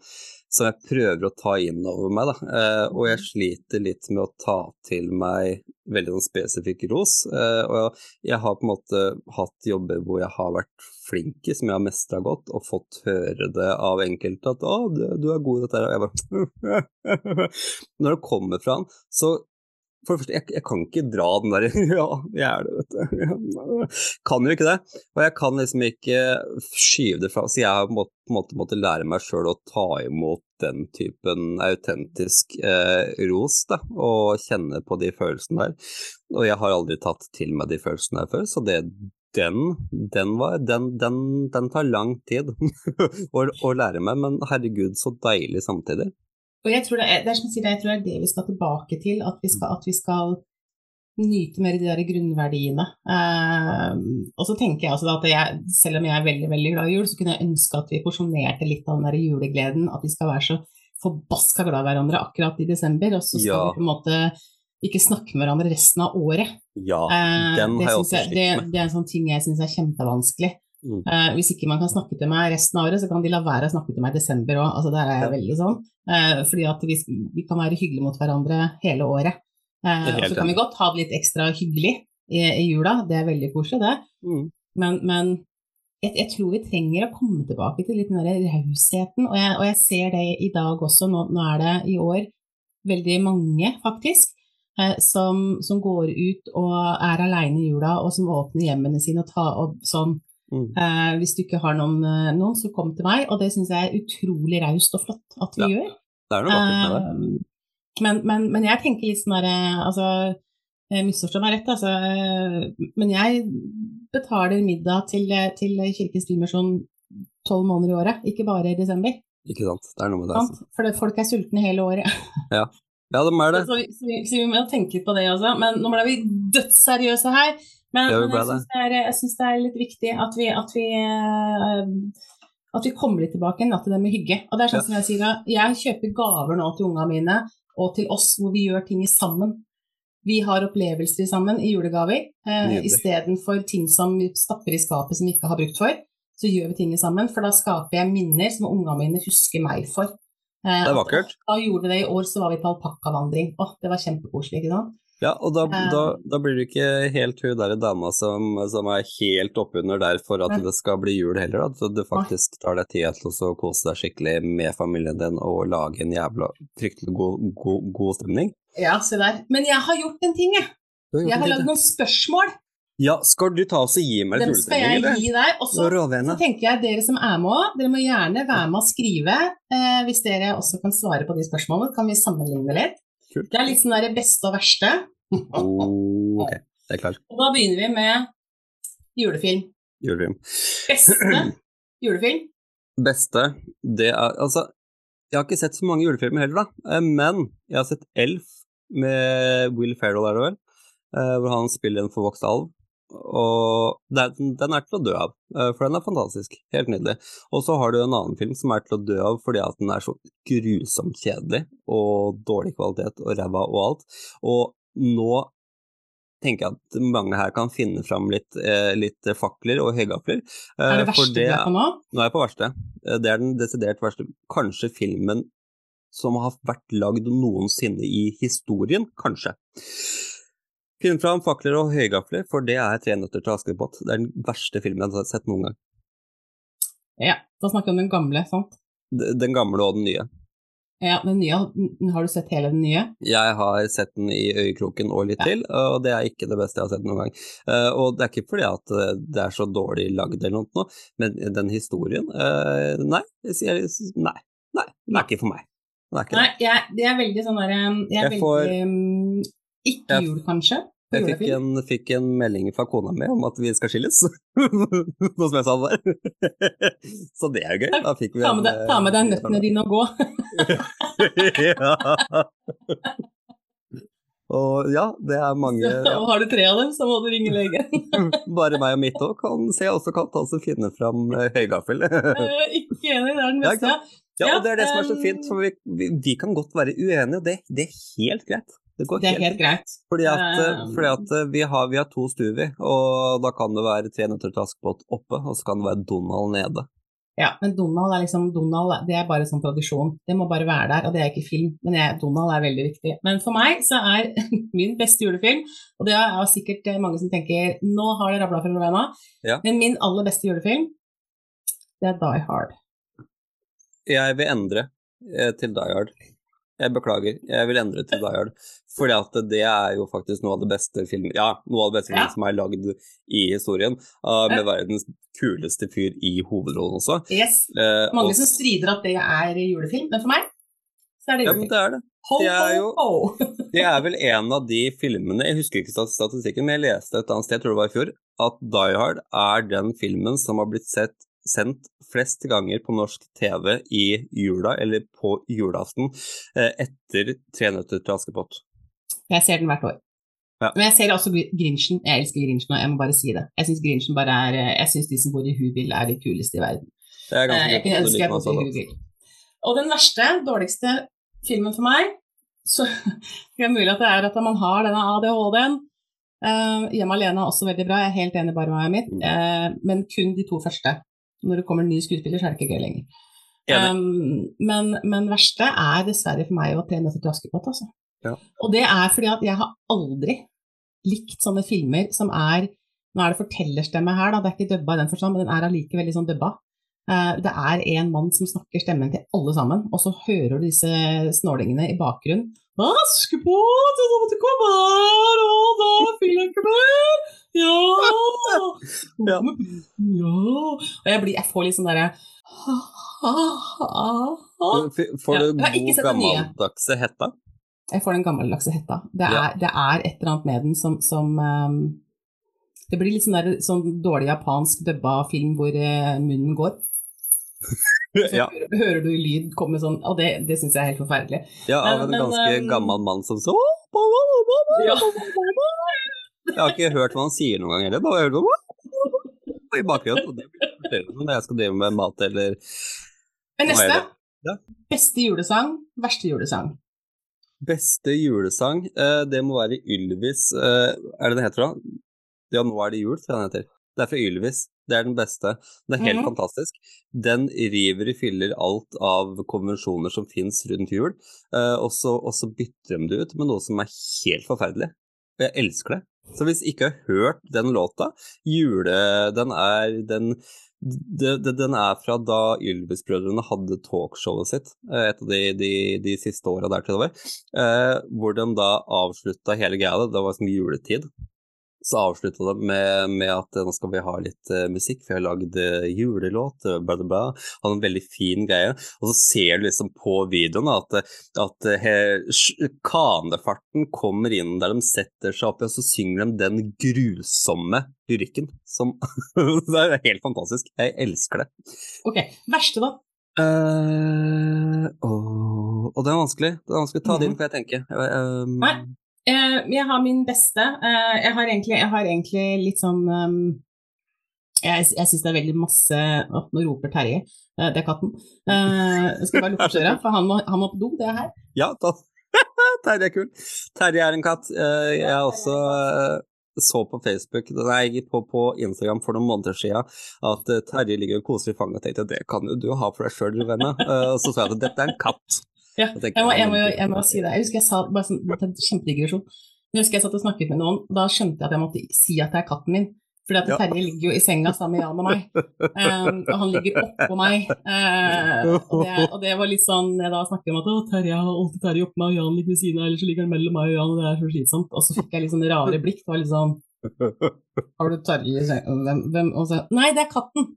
som jeg prøver å ta inn over meg. Da. Eh, og jeg sliter litt med å ta til meg veldig sånn spesifikk ros. Eh, og jeg har på en måte hatt jobber hvor jeg har vært flink i, som jeg har mestra godt, og fått høre det av enkelte at 'å, du, du er god i dette', her», og jeg bare Når det kommer fra han, så for det første, jeg, jeg kan ikke dra den der 'ja, jeg er det', vet du. Kan jo ikke det. Og jeg kan liksom ikke skyve det fra Så jeg har på en måte, måtte lære meg sjøl å ta imot den typen autentisk eh, ros, da, og kjenne på de følelsene der. Og jeg har aldri tatt til meg de følelsene der før, så det den, den, var, den, den, den tar lang tid å, å lære meg, men herregud, så deilig samtidig. Og jeg tror det er, det er som jeg sier, jeg tror det er det vi skal tilbake til, at vi skal, at vi skal nyte mer de der grunnverdiene. Eh, og så tenker jeg også da at jeg, selv om jeg er veldig veldig glad i jul, så kunne jeg ønske at vi porsjonerte litt av den der julegleden, at vi skal være så forbaska glad i hverandre akkurat i desember, og så skal Ja. vi på en måte ikke snakke med hverandre resten av året. Ja, Eh, den det har jeg også det, slitt med. det er en sånn ting jeg syns er kjempevanskelig. Mm. Eh, hvis ikke man kan snakke til meg resten av året, så kan de la være å snakke til meg i desember òg. Altså, der er jeg veldig sånn. Uh, fordi at vi, vi kan være hyggelige mot hverandre hele året. Uh, er og så kan vi godt ha det litt ekstra hyggelig i, i jula, det er veldig koselig, det. Mm. Men, men jeg, jeg tror vi trenger å komme tilbake til litt den der rausheten, og og jeg ser det i dag også. Nå, nå er det i år veldig mange, faktisk, eh, som, som går ut og er aleine i jula, og som åpner hjemmene sine og tar opp sånn Mm. eh, Hvis du ikke har noen, eh, noen, så kom til meg, og det syns jeg er utrolig raust og flott at vi Ja, gjør. Det er noe vakkert med det. Eh, men, men, men jeg tenker litt sånn herre Altså, misforstå meg rett, altså, men jeg betaler middag til, til Kirkens Bymisjon tolv måneder i året, ikke bare i desember. Ikke sant. Det er noe med det. Altså. For folk er sultne hele året. Ja, de er det. Så, vi- så, vi- så vi må tenke litt på det også. Men nå ble vi dødsseriøse her. Men, Ja, men jeg syns det, det er litt viktig at vi, at vi, eh, at vi kommer litt tilbake igjen til det med hygge. Og det er sånn som jeg sier, jeg kjøper gaver nå til ungene mine og til oss hvor vi gjør ting sammen. Vi har opplevelser sammen i julegaver eh, istedenfor ting som vi stapper i skapet som vi ikke har brukt for. Så gjør vi ting sammen, for da skaper jeg minner som ungene mine husker meg for. Eh, Det er vakkert. da gjorde vi det i år, så var vi på alpakkavandring. Åh, det var kjempekoselig, ikke sant? Ja, og da, Eh. da, da blir du ikke helt hun der dama som, som er helt oppunder der for at det skal bli jul heller, da. At du faktisk tar deg tid til å kose deg skikkelig med familien din og lage en jævla fryktelig god, god, god stemning. Ja, se der. Men jeg har gjort en ting, jeg. Har Jeg har lagd noen spørsmål. Ja, skal du ta oss og gi meg litt Dem skal jeg eller? gi deg. Og så, så tenker jeg dere som er med dere må gjerne være med og skrive. Eh, hvis dere også kan svare på de spørsmålene, kan vi sammenligne litt. Kult. Det er litt sånn der beste og verste. Oh, ok, det er klart. Og da begynner vi med julefilm. Julefilm. Beste julefilm? Beste, det er Altså, jeg har ikke sett så mange julefilmer heller, da, eh, men jeg har sett Elf med Will Ferrell, er det vel, eh, hvor han spiller en forvokst alv. Og den, den er til å dø av, eh, for den er fantastisk. Helt nydelig. Og så har du en annen film som er til å dø av fordi at den er så grusomt kjedelig og dårlig kvalitet og ræva og alt. Og nå tenker jeg at mange her kan finne fram litt, eh, litt fakler og høygafler. eh, Er det for verste du er på nå? nå er jeg på verste. Eh, Det er den desidert verste. Kanskje filmen som har vært lagd noensinne i historien, kanskje. Finn fram fakler og høygafler, for det er Tre nøtter til Askepott. Det er den verste filmen jeg har sett noen gang. Ja, da snakker vi om den gamle, sant? Den gamle og den nye. Ja, den nye, Har du sett hele den nye? Jeg har sett den i øyekroken og litt ja. til, og det er ikke det beste jeg har sett noen gang. Uh, og det er ikke fordi at eh, det er så dårlig lagd eller noe, men den historien uh, Nei, sier nei. Nei, den er ikke for meg. Nei, jeg, det er veldig sånn derre Jeg er jeg veldig får, Ikke jul, kanskje. Jeg fikk en, fikk en, melding fra kona mi om at vi skal skilles, noe som jeg sa der. Så det er jo gøy. Da fikk vi ta, med deg, ta med deg nøttene dine og gå. ja. Og ja, det er mange ja. Og har du tre av dem, så må du ringe legen. Bare meg og mitt òg kan se også kan ta oss og finne fram eh, høygaffel. ikke enig, det er den beste. Ja, og det er det som er så fint, for vi, vi, vi kan godt være uenige, og det, det er helt greit. Det, det, er helt greit. Fordi at, fordi at eh, vi, har, vi, har, to stuer, vi, og da kan det være tre nøtter til Askepott oppe, og så kan det være Donald nede. Ja, men Donald er liksom Donald, det er bare sånn tradisjon. Det må bare være der, og det er ikke film. Men jeg, Donald er veldig viktig. Men for meg så er min beste julefilm, og det er sikkert mange som tenker nå har det rabla fra Lovena, ja. men min aller beste julefilm, det er Die Hard. Jeg vil endre eh, til Die Hard. Jeg beklager, jeg vil endre til Die Hard. Fordi at det er jo faktisk noe av det beste filmen Ja, noe av det beste ja. som er lagd i historien. Uh, med verdens kuleste fyr i hovedrollen også. Yes. Uh, Mange og... som strider at det er julefilm, men for meg så er det julefilm. Ja, men det er det. Det er, jo, det er vel en av de filmene Jeg husker ikke statistikken, men jeg leste et annet sted, jeg tror det var i fjor, at Die Hard er den filmen som har blitt sett sendt flest ganger på norsk TV i jula, eller på julaften, eh, etter 'Tre nøtter til Askepott'. Jeg ser den hvert år. Ja. Men jeg ser også Grinchen. Jeg elsker Grinchen, og jeg må bare si det. Jeg syns Grinchen bare er Jeg syns de som bor i Hubil, er de kuleste i verden. Jeg, eh, jeg kunne ønske jeg bodde i Huvil. Og den verste, dårligste filmen for meg, så det er mulig at det er at man har denne ADHD-en. Uh, eh, Hjemme alene er også veldig bra, jeg er helt enig bare med mitt, uh, men kun de to første. Når det kommer en ny skuespiller, så er det ikke gøy lenger. Um, men, men verste er dessverre for meg å trene til Askepott, altså. Ja. Og det er fordi at jeg har aldri likt sånne filmer som er Nå er det fortellerstemme her, da, det er ikke dubba i den forstand, men den er allikevel sånn dubba. Uh, det er en mann som snakker stemmen til alle sammen, og så hører du disse snålingene i bakgrunnen. Askepott, jeg måtte komme her, og da fyller mer! Ja! ja. ja. Og jeg, blir, jeg får litt sånn derre Får du ja, god gammeldagse hetta? Jeg får den gammeldagse hetta. Det er, ja. det er, et eller annet med den som, som um, Det blir litt sånn, der, sånn dårlig japansk dubba film hvor uh, munnen går. Så ja. hører du lyd komme sånn, og det, det syns jeg er helt forferdelig. Ja, av en men, ganske um, gammel mann som så ja. Jeg har ikke hørt hva han sier noen gang heller, bare hørt i bakgrunnen. Og det blir når jeg skal drive med mat eller Men neste. Ja. Beste julesang, verste julesang. Beste julesang, eh, det må være Ylvis eh, Er det det heter da? Ja, nå er det jul, tror jeg den heter. Det er fra Ylvis. Det er den beste. Den er helt mm -hmm. fantastisk. Den river i filler alt av konvensjoner som fins rundt jul, eh, og så bytter de det ut med noe som er helt forferdelig. Og jeg elsker det. Så hvis ikke har hørt den låta, jule... Den er den det, det, den er fra da Ylvis-brødrene hadde talkshowet sitt, eh, et av de, de, de siste åra der til med, eh, hvor de da avslutta hele greia. Det var som juletid så avslutta de med, med, at nå skal vi ha litt uh, musikk, for jeg har lagd uh, julelåt, uh, bla, bla, bla. Hadde en veldig fin greie. Og så ser du liksom på videoen at, at uh, kanefarten kommer inn der de setter seg opp, og så synger de den grusomme lyrikken. Som Det er helt fantastisk. Jeg elsker det. Ok. Verste, da? Uh, og, og det er vanskelig. Det er vanskelig å ta det inn, får jeg tenke. Um, Nei. Uh, jeg har min beste. Uh, jeg, har egentlig, jeg, har egentlig, litt sånn um, Jeg, jeg syns det er veldig masse oh, Nå roper Terje. Uh, det er katten. jeg skal bare lukke døra, for han må, han må, på do. Det er her. Ja, da. Terje er kul. Terje er en katt. jeg er også så på Facebook, nei, på, på, Instagram for noen måneder siden at Terje ligger og koser i fanget og tenkte det kan jo du ha for deg sjøl, venner. Og så sa jeg at dette er en katt. Ja, jeg må, jeg, må, jeg må, si det. Jeg husker jeg sa bare sånn, en kjempedigresjon. Jeg husker jeg satt og snakket med noen, da skjønte jeg at jeg måtte si at det er katten min. Fordi at Ja. Terje ligger jo i senga sammen med Jan og meg. Um, og han ligger oppå meg. Uh, og, det, og det var litt sånn Jeg da snakket om at Terje har alltid Terje oppå meg, og Jan ligger ved siden av, eller så ligger han mellom meg og Jan, og det er så slitsomt. Og så fikk jeg litt sånn rare blikk. Det var litt sånn Har du Terje i senga? Hvem, hvem? Og så Nei, det er katten!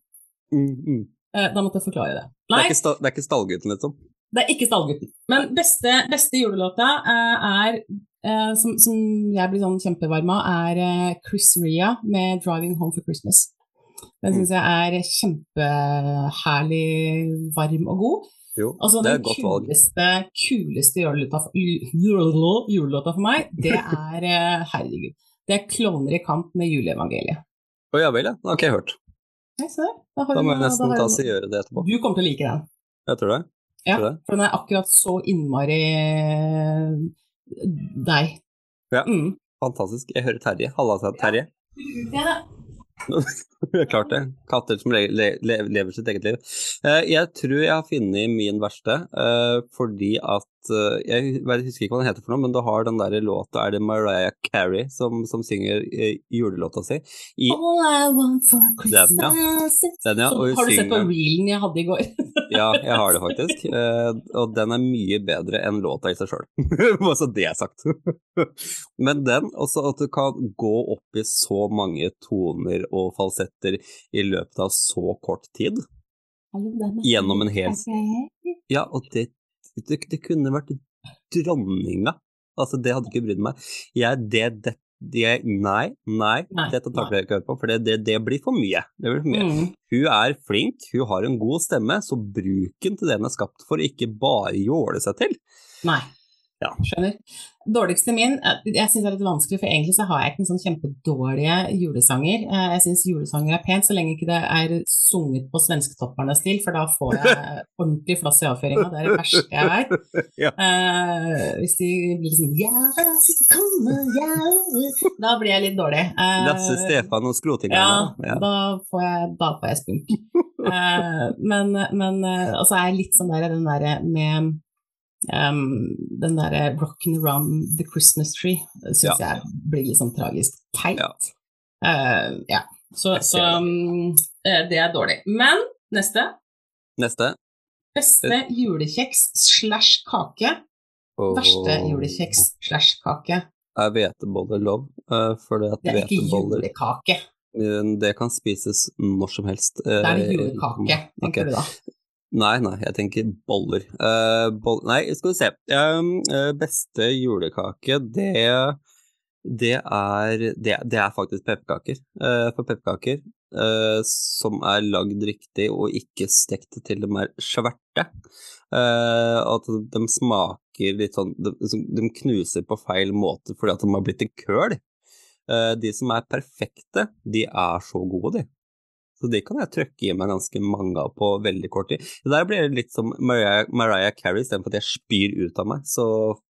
Mm, mm. Uh, da måtte jeg forklare det. Det, er ikke sta, ikke stallgutten, liksom? Det er ikke Stallgutten. Men beste, beste julelåta eh, er, eh, som, som jeg blir sånn kjempevarm av, er eh, Chris Ria med 'Driving Home for Christmas'. Den syns jeg er kjempeherlig varm og god. Jo, Altså, det er et godt valg. kuleste, kuleste julelåta, julelåta for meg, det er Herregud. Det er 'Klovner i kamp' med juleevangeliet. Å ja vel, ja. Det har ikke jeg hørt. Nei, se der. Da Da må jeg nesten ta og gjøre det etterpå. Du kommer til å like den. Jeg tror det. Ja, for den er akkurat så innmari eh, deg. Ja. Mm. Fantastisk. Jeg hører Terje. Halla Terje. Ja, da. Klart det. Katter som le le le lever sitt eget liv. Eh, jeg tror jeg har funnet min verste, eh, fordi at Jeg husker ikke hva den heter for noe, men du har den der låta Er det Mariah Carey som, som synger eh, julelåta si? I, All I want for Den, ja. Christmas Den, ja, Har du sett på synger- reelen jeg hadde i går? ja, jeg har det faktisk. Eh, og den er mye bedre enn låta i seg sjøl. Bare så det er sagt. men den, også at du kan gå opp i så mange toner og falsetter i løpet av så kort tid. Gjennom en hel Ja, og det, det, det kunne vært dronninga. Altså, det hadde ikke brydd meg. Jeg, det, det, det, nei, nei, Nei, dette tar jeg ikke høre på, for det, det, det blir for mye. Det blir for mye. Mm. Hun er flink, hun har en god stemme, så bruk den til det den er skapt for, ikke bare jåle seg til. Nei. Ja. Skjønner. Dårligste min eh, Jeg syns det er litt vanskelig, for egentlig så har jeg ikke noen sånn kjempedårlige julesanger. Eh, Jeg syns julesanger er pent, så lenge ikke det er sunget på svensktopperne-stil, for da får jeg ordentlig flass i avføringa. Det er det verste jeg vet. Ja. Eh, hvis de blir sånn ja, komme, ja. Da blir jeg litt dårlig. Eh, Lasse Stefan og skrotingene. ja, Da, får jeg, da får jeg spunk. Eh, men men eh, altså er jeg litt sånn der den derre med um, den derre 'Rockin' around the Christmas tree' syns Ja. jeg blir litt sånn tragisk teit. Ja. Uh, ja. Så, så um, eh, det er dårlig. Men neste. Neste. Beste julekjeks slash kake. Verste julekjeks slash kake. Er hveteboller lov? Uh, for det Det er ikke julekake. eh, det kan spises når som helst. Det er Eh, julekake, tenker okay. du da. Nei, nei, jeg tenker boller. Uh, boll nei, skal vi se. Eh, beste julekake, det, det, er, det, det er faktisk pepperkaker. Uh, for pepperkaker som er lagd riktig og ikke stekt til de er svarte, eh, at de smaker litt sånn de, de knuser på feil måte fordi at de har blitt til køl. De som er perfekte, de er så gode, de. Så de kan jeg trøkke i meg ganske mange av på veldig kort tid. Der blir det litt som Mariah, Mariah Carey, istedenfor at jeg spyr ut av meg, så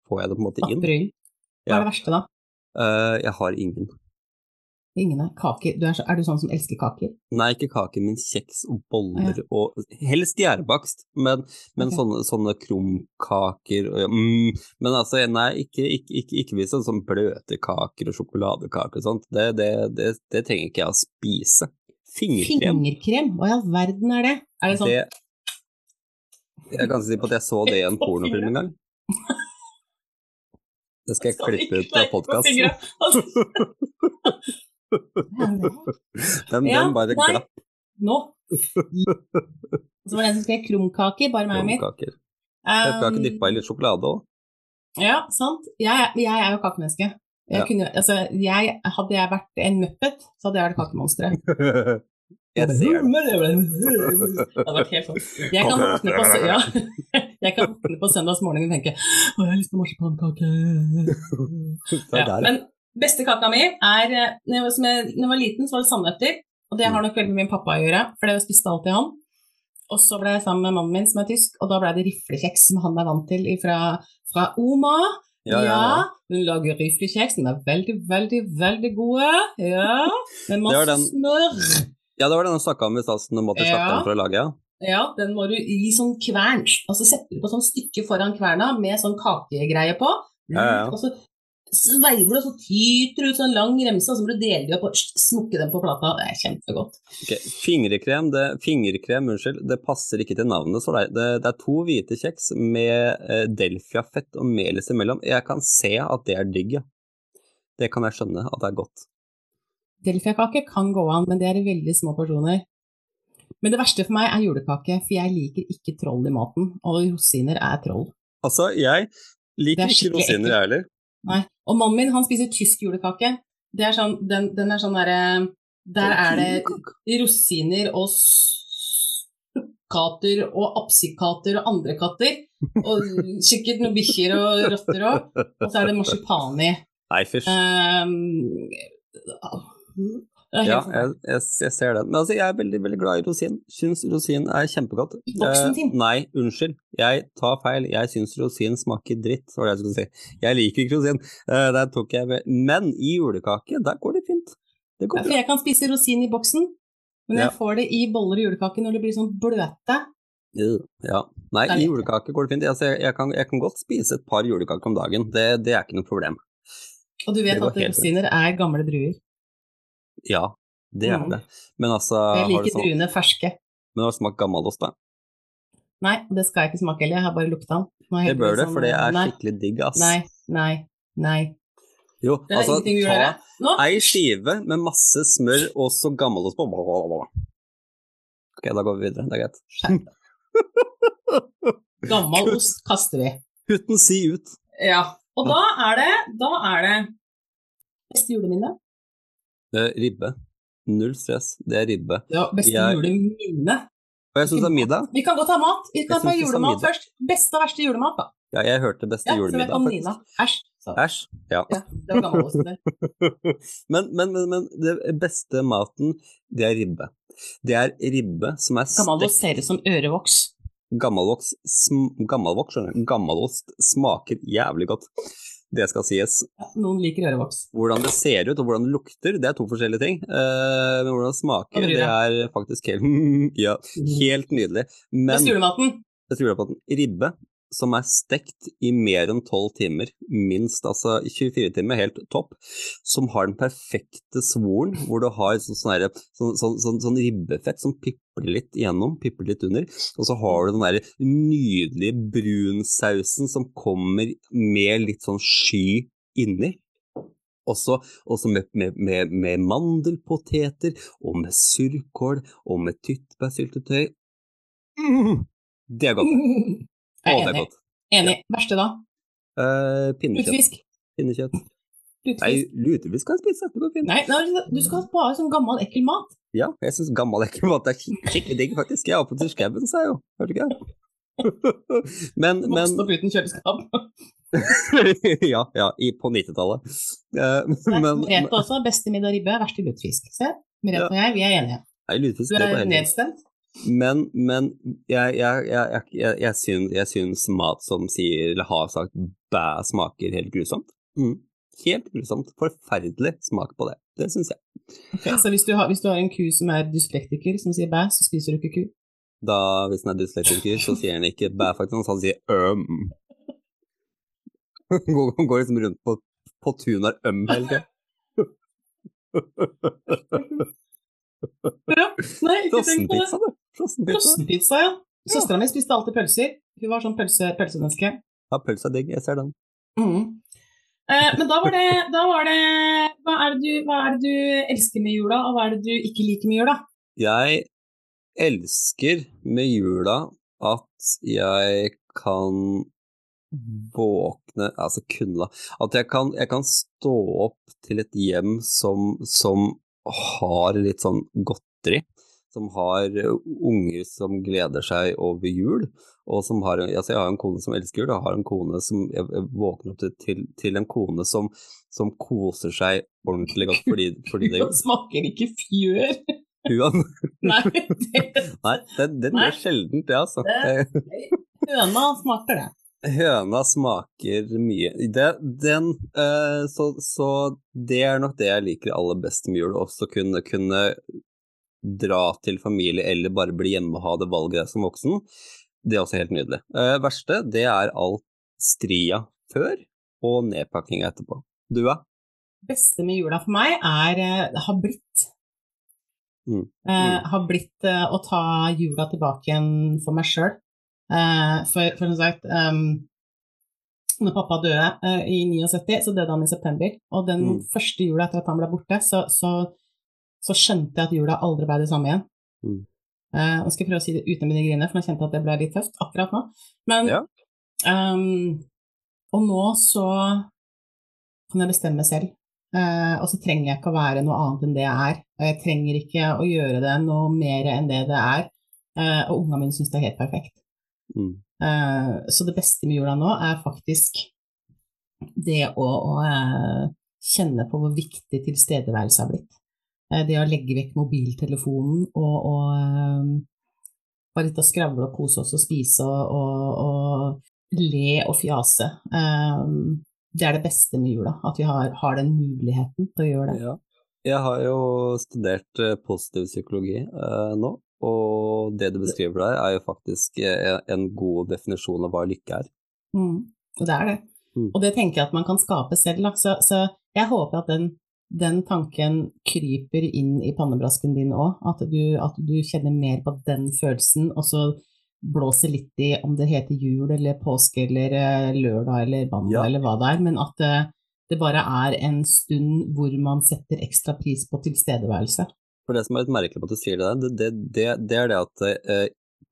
får jeg det på en måte inn. Bryn. Hva Ja. er det verste, da? Uh, jeg har ingen. Ingen er kaker. Du er, så, er du sånn som elsker kaker? Nei, ikke kaker, men kjeks og boller og Helst gjærbakst, men, men okay. sånne, sånne krumkaker og mm, Men altså, nei, ikke, ikke, ikke, ikke det er sånn bløte kaker og sjokoladekaker og sånt. Det, det, det, det trenger ikke jeg å spise. Fingerkrem. Fingerkrem? Hva i all verden er det? Er det sånn Det, jeg kan si på at jeg så det i en pornofilm en gang. Det skal jeg klippe ut av podkasten. Den, den bare glapp Nå. Så var det en som skrev krumkaker, bare meg og mitt. krumkaker. Jeg skal ikke dyppe i litt sjokolade òg. Ja, sant. Jeg, jeg er jo kakemenneske. Jeg Ja. kunne, altså, jeg, hadde jeg vært en muppet, så hadde jeg vært kattemonsteret. Jeg ser det. Det hadde vært helt sånn. Jeg kan våkne på, ja. på søndagsmorgen og tenke Å, jeg har lyst på marsipankake. Ja, men beste kaka mi er eh, Når jeg var, når jeg var liten, så var det sandnøtter. Og det har nok veldig med min pappa å gjøre, for det spiste alltid han. Og så ble jeg sammen med mannen min, som er tysk, og da ble det riflekjeks, som han er vant til fra, fra Oma. Ja, ja, ja. hun lager riflekjeks, Den er veldig, veldig, veldig gode. Ja, med masse den- smør. Ja, det var den hun snakka om i stad, som du måtte slakte den for å lage. Ja. Ja, den må du gi sånn kvern. Altså setter du på sånn stykke foran kverna med sånn kakegreie på. Ja, ja. Og så sveiver og så tyter det ut sånn lang remse, og så må du dele det opp og smukke dem på plata. Det er kjempegodt. Okay. Fingerkrem, det, fingerkrem unnskyld, det passer ikke til navnet. Så det, det, det er to hvite kjeks med eh, delfiafett og melis imellom. Jeg kan se at det er digg, ja. Det kan jeg skjønne at det er godt. Delfiakake kan gå an, men det er i veldig små porsjoner. Men det verste for meg er julekake, for jeg liker ikke troll i maten, og rosiner er troll. Altså, jeg liker ikke rosiner, jeg heller. Nei. Og mannen min, han spiser tysk julekake. Det er sånn, den, den er sånn derre Der er det rosiner og katter og apsikater og andre katter. Og sikkert noen bikkjer og rotter òg. Og så er det marsipan i. Nei, fysj. Um, ja, jeg, jeg, jeg, ser den. Men altså, jeg er veldig veldig glad i rosin. Syns rosin er kjempegodt. Boksen din? Uh, nei, unnskyld. Jeg tar feil. Jeg syns rosin smaker dritt, var det jeg skulle si. Jeg liker ikke rosin. Eh, der tok jeg med. Men i julekake, der går det fint. Det går ja, for jeg kan spise rosin i boksen, men jeg får det i boller og julekake når det blir sånn bløte. Ja. Nei, i julekake går det fint. Altså, jeg, kan, jeg, kan, godt spise et par julekaker om dagen. Det, det er ikke noe problem. Og du vet at rosiner er gamle druer? Ja, det er mm. det. Men altså Jeg liker druene ferske. Men har du smakt gammelost, da? Nei, det skal jeg ikke smake heller, jeg har bare lukta den. Det bør det, for det er skikkelig digg, ass. Nei, nei, nei. Jo, altså ta ei skive med masse smør og så gammelost på. Ok, da går vi videre, det er greit. Gammel ost kaster vi. Uten si ut. Ja. Og da er det, da er det beste juleminne. Ribbe. Null stress, det er ribbe. Ja, beste jeg... juleminne. Og jeg syns det er middag. Vi kan godt ha mat. Vi kan ta julemat først. Beste og verste julemat, da. Ja, jeg hørte beste ja, julemiddag, faktisk. Æsj. Æsj, ja. ja. Det var men, men, men, men det beste maten, det er ribbe. Det er ribbe som er stekt Gammelost ser ut som ørevoks. Gammelvoks, sm gammelvoks, skjønner du. Gammelost smaker jævlig godt. Det skal sies. Noen liker ørevoks. Hvordan det ser ut og hvordan det lukter, det er to forskjellige ting. Uh, men hvordan det smaker, det er faktisk helt, ja, helt nydelig. Men det er julematen. Ribbe som er stekt i mer enn 12 timer, minst, altså 24 timer, helt topp, som har den perfekte svoren, hvor du har sånn, sånn, sånn, sånn, sånn, sånn ribbefett som pipler litt igjennom, pipler litt under, og så har du den der nydelige brunsausen som kommer med litt sånn sky inni. Også, også med, med, med, med, mandelpoteter, og med surkål, og med tyttebærsyltetøy. Mm, det er godt. Jeg er enig. Enig. Ja. Verste da? Uh, pinnekjøtt. Lutefisk. Pinnekjøtt. Lutefisk. Nei, lutefisk kan jeg spise. Går fint. Nei, du skal bare sånn gammel, ekkel mat. Ja, jeg syns gammel, ekkel mat er skikkelig digg, faktisk. Jeg er oppe til skauen, sa jeg jo. Hørte ikke jeg? men, men Vokst opp uten kjøleskap. ja, ja i, på 90-tallet. Uh, Merete også. Beste middag ribbe, verste lutefisk. Se, Merete ja. og jeg, vi er enige. Nei, lutefisk, du er nedstemt? Men, men jeg, jeg, jeg, jeg, syns, jeg syns mat som sier, eller har sagt bæ, smaker helt grusomt. Mm. Helt grusomt. Forferdelig smak på det. Det syns jeg. Okay, så hvis du, har, hvis du, har, en ku som er dyslektiker, som sier bæ, så spiser du ikke ku? Da, hvis den er dyslektiker, så sier den ikke bæ, faktisk, han sier øm. Går, går liksom rundt på, på tunet og er øm hele tida. ja, nei, ikke tenk på det. Frossenpizza, ja. Søstera mi spiste alltid pølser. Hun var sånn pølse, pølsemenneske. Ja, pølse er digg. Jeg ser den. Mm. Eh, men da var, det, da var det, hva, er det du, hva er det du elsker med jula, og hva er det du ikke liker med jula? Jeg elsker med jula at jeg kan våkne Altså kunne At jeg kan, jeg kan stå opp til et hjem som, som har litt sånn godteri som har eh, unger som gleder seg over jul. Og som har, altså jeg har en kone som elsker jul, jeg har en kone som jeg våkner opp til, til en kone som, som, koser seg ordentlig godt fordi, fordi det Hun smaker ikke fjør. Huan? Nei, det, Nei, den, den er sjeldent, det, altså. høna smaker det. Høna smaker mye. Det, den, uh, så, så, det er nok det jeg liker aller best med jul. Også kunne, kunne dra til familie eller bare bli hjemme og ha det valget som voksen, det er også helt nydelig. Uh, verste, det er alt stria før og nedpakkinga etterpå. Du, da? beste med jula for meg er uh, har blitt. Mm. Uh, har blitt uh, å ta jula tilbake igjen for meg sjøl. For, for som sagt um, når pappa døde i 79, så døde han i september. Og den mm. første jula etter at han ble borte, så, så, så, skjønte jeg at jula aldri ble det samme igjen. Mm. nå skal jeg prøve å si det uten mine griner, for jeg kjente at det ble litt tøft akkurat nå. Men ja. um, Og nå så kan jeg bestemme selv Uh, og så trenger jeg ikke å være noe annet enn det jeg er. Og jeg trenger ikke å gjøre det noe mer enn det det er. Uh, og ungene mine syns det er helt perfekt. Mm. Uh, så det beste med jula nå er faktisk det å, å kjenne på hvor viktig tilstedeværelse har blitt. det å legge vekk mobiltelefonen og, og bare litt å skravle og kose oss og spise og, og, og le og fjase. Det er det beste med jula, at vi har, har den muligheten til å gjøre det. Ja. Jeg har jo studert uh, positiv psykologi uh, nå, og det du beskriver der, er jo faktisk uh, en god definisjon av hva lykke er. Mm, det er det. Mm. Og det tenker jeg at man kan skape selv. Så, så jeg håper at den, den, tanken kryper inn i pannebrasken din òg, at, at, du kjenner mer på den følelsen, og så blåser litt i om det heter jul eller påske eller eh, lørdag eller mandag ja. eller hva det er, men at det, eh, det, bare er en stund hvor man setter ekstra pris på tilstedeværelse. For Det som er litt merkelig på at du sier det der, det, det, er det at eh,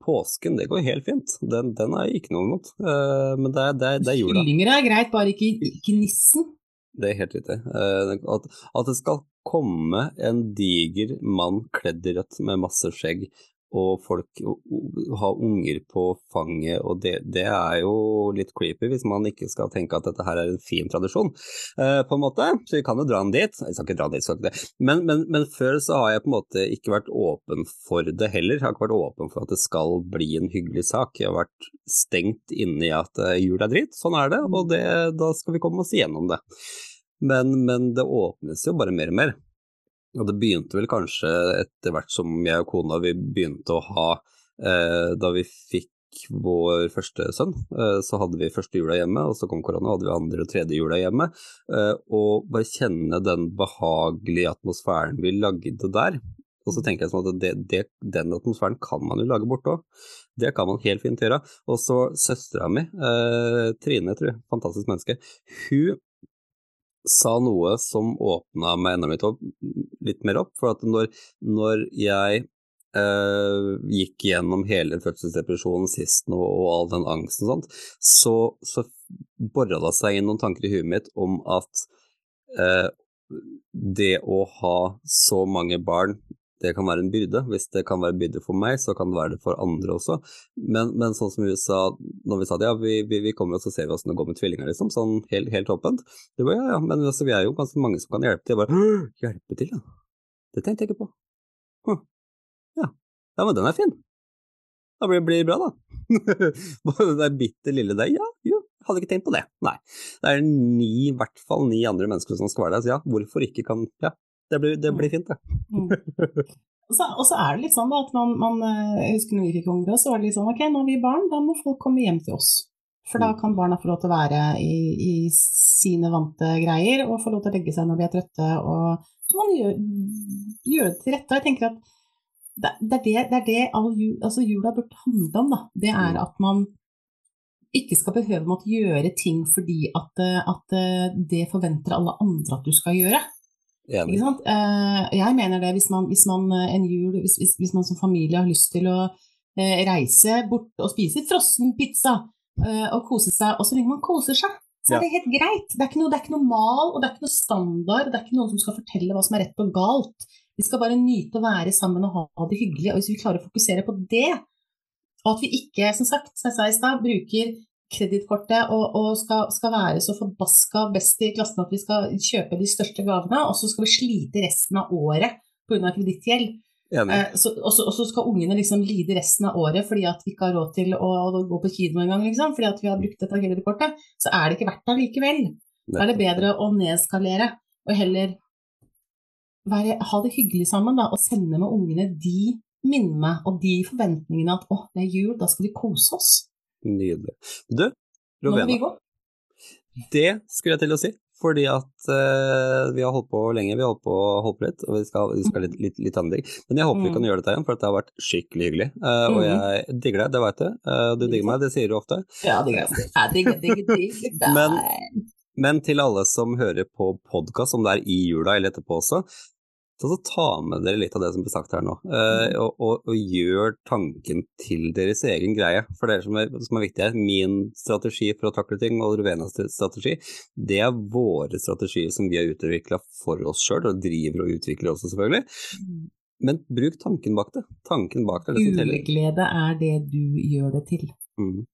påsken det går helt fint. Den, den er ikke noe imot. Eh, men det, det, det er jula. Kyllinger er greit, bare ikke, ikke nissen. Det er helt riktig. Eh, at, at, det skal komme en diger mann kledd i rødt med masse skjegg og folk har unger på fanget, og det, det, er jo litt creepy hvis man ikke skal tenke at dette her er en fin tradisjon, eh, på en måte. Så vi kan jo dra den dit. Jeg skal ikke dra den dit, skal ikke det. Men, men, men, før så har jeg på en måte ikke vært åpen for det heller. Jeg har ikke vært åpen for at det skal bli en hyggelig sak. Jeg har vært stengt inne i at uh, jul er dritt, sånn er det, og det, da skal vi komme oss igjennom det. Men, men det åpnes jo bare mer og mer. Og det begynte vel kanskje etter hvert som jeg og kona vi begynte å ha eh, Da vi fikk vår første sønn, eh, så hadde vi første jula hjemme, og så kom korona, hadde vi andre og tredje jula hjemme. Eh, og bare kjenne den behagelige atmosfæren vi lagde der. Og så tenker jeg sånn at det, det, den atmosfæren kan man jo lage borte òg. Det kan man helt fint gjøre. Og så søstera mi, eh, Trine, tror jeg, fantastisk menneske, hun sa noe som åpna meg enda litt mer opp. For at når, når jeg eh, gikk gjennom hele fødselsdepresjonen sist nå, og all den angsten sånt, så, så bora det seg inn noen tanker i huet mitt om at eh, det å ha så mange barn det kan være en byrde. Hvis det kan være en byrde for meg, så kan det være det for andre også. Men, men sånn som vi sa, når vi sa det, ja, vi, vi, vi kommer og så ser vi åssen det går med tvillinger, liksom, sånn helt, helt åpent. Det var ja, ja, men altså, vi er jo ganske mange som kan hjelpe til. Jeg bare hjelpe til, ja. Det tenkte jeg ikke på. Ja. ja, men den er fin. Da blir det bra, da. det er bitte lille deg, ja, jo, hadde ikke tenkt på det. Nei. Det er ni, i hvert fall ni andre mennesker som skal være der, så ja, hvorfor ikke kan Ja, det blir, det blir fint, det. Mm. Og, så, og, så, er det litt sånn da, at man, man, eh, Jeg husker når vi fikk unger, så var det litt sånn ok, nå har vi barn, da må folk komme hjem til oss. For da mm. kan barna få lov til å være i, i sine vante greier, og få lov til å legge seg når de er trøtte. og Så man gjøre, gjør det til rette. Og jeg tenker at det, det er det, det, er det all jul, altså jula burde handle om. Da. Det er mm. at man ikke skal behøve å gjøre ting fordi at, at det forventer alle andre at du skal gjøre. Enig. Uh, jeg mener det, hvis man, hvis man eh, en jul, hvis, hvis, hvis, man som familie har lyst til å uh, reise bort og spise frossen pizza og kose seg, og så lenge man koser seg, så er det helt greit. Det er, noe, det er, ikke noe, mal, og det er ikke noe standard, det er ikke noen som skal fortelle hva som er rett og galt. Vi skal bare nyte å være sammen og ha det hyggelig, og hvis vi klarer å fokusere på det, og at vi ikke, som sagt, som jeg sa i stad, bruker kredittkortet og, og skal, skal, være så forbaska best i klassen at vi skal kjøpe de største gavene, og så skal vi slite resten av året pga. kredittgjeld. Eh, og så skal ungene liksom lide resten av året fordi at vi ikke har råd til å, å gå på kino engang, liksom, fordi at vi har brukt dette kredittkortet. Så er det ikke verdt det likevel. Da er det bedre å nedskalere og heller være, ha det hyggelig sammen da, og sende med ungene de minnene og de forventningene at å, det er jul, da skal vi kose oss. Nydelig. Du, Rovena. Det skulle jeg til å si. fordi at uh, vi har holdt på lenge. Vi har holdt på, holdt på litt, og vi skal, vi skal litt, litt, litt andre ting. Men jeg håper vi kan mm. gjøre dette igjen, for det har vært skikkelig hyggelig. Uh, og mm. jeg digger deg, det vet du. Uh, du digger meg, det sier du ofte. Ja, digger jeg. Jeg digger, digger, digger deg. Men, men til alle som hører på podkast, om det er i jula eller etterpå også, så ta med dere litt av det som blir sagt her nå, uh, og, og, og, gjør tanken til deres egen greie. For det som er, som er viktig her, min strategi for å takle ting og Ruvenas strategi, det er våre strategier som vi har utvikla for oss sjøl, og driver og utvikler også, selvfølgelig. Mm. Men bruk tanken bak det. Tanken bak det er det som teller. Uglede er det du gjør det til. Mm.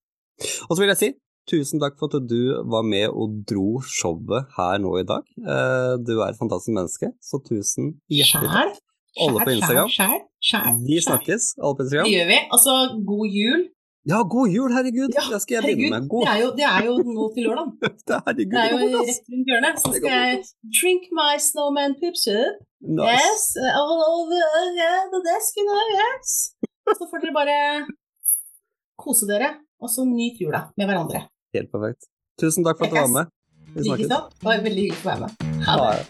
Og så vil jeg si Tusen takk for at du var med og dro showet her nå i dag. Eh, du er et fantastisk menneske, så tusen hjertelig takk. Alle på Instagram. Sjæl, sjæl, Vi snakkes, alle på Instagram. Det gjør vi. Altså, god jul. Ja, god jul, herregud! Ja, det skal jeg begynne med. God. Det, er jo, det er jo nå til lørdag. det, herregud, det er jo rett rundt hjørnet. Så skal jeg drink my snowman up. Nice. Yes, all over yeah, the desk, you know, yes. Så får dere bare kose dere, og så nyt jula med hverandre. Helt perfekt. Tusen takk for at du var med. Vi snakkes. Det var veldig hyggelig å være med. Ha det.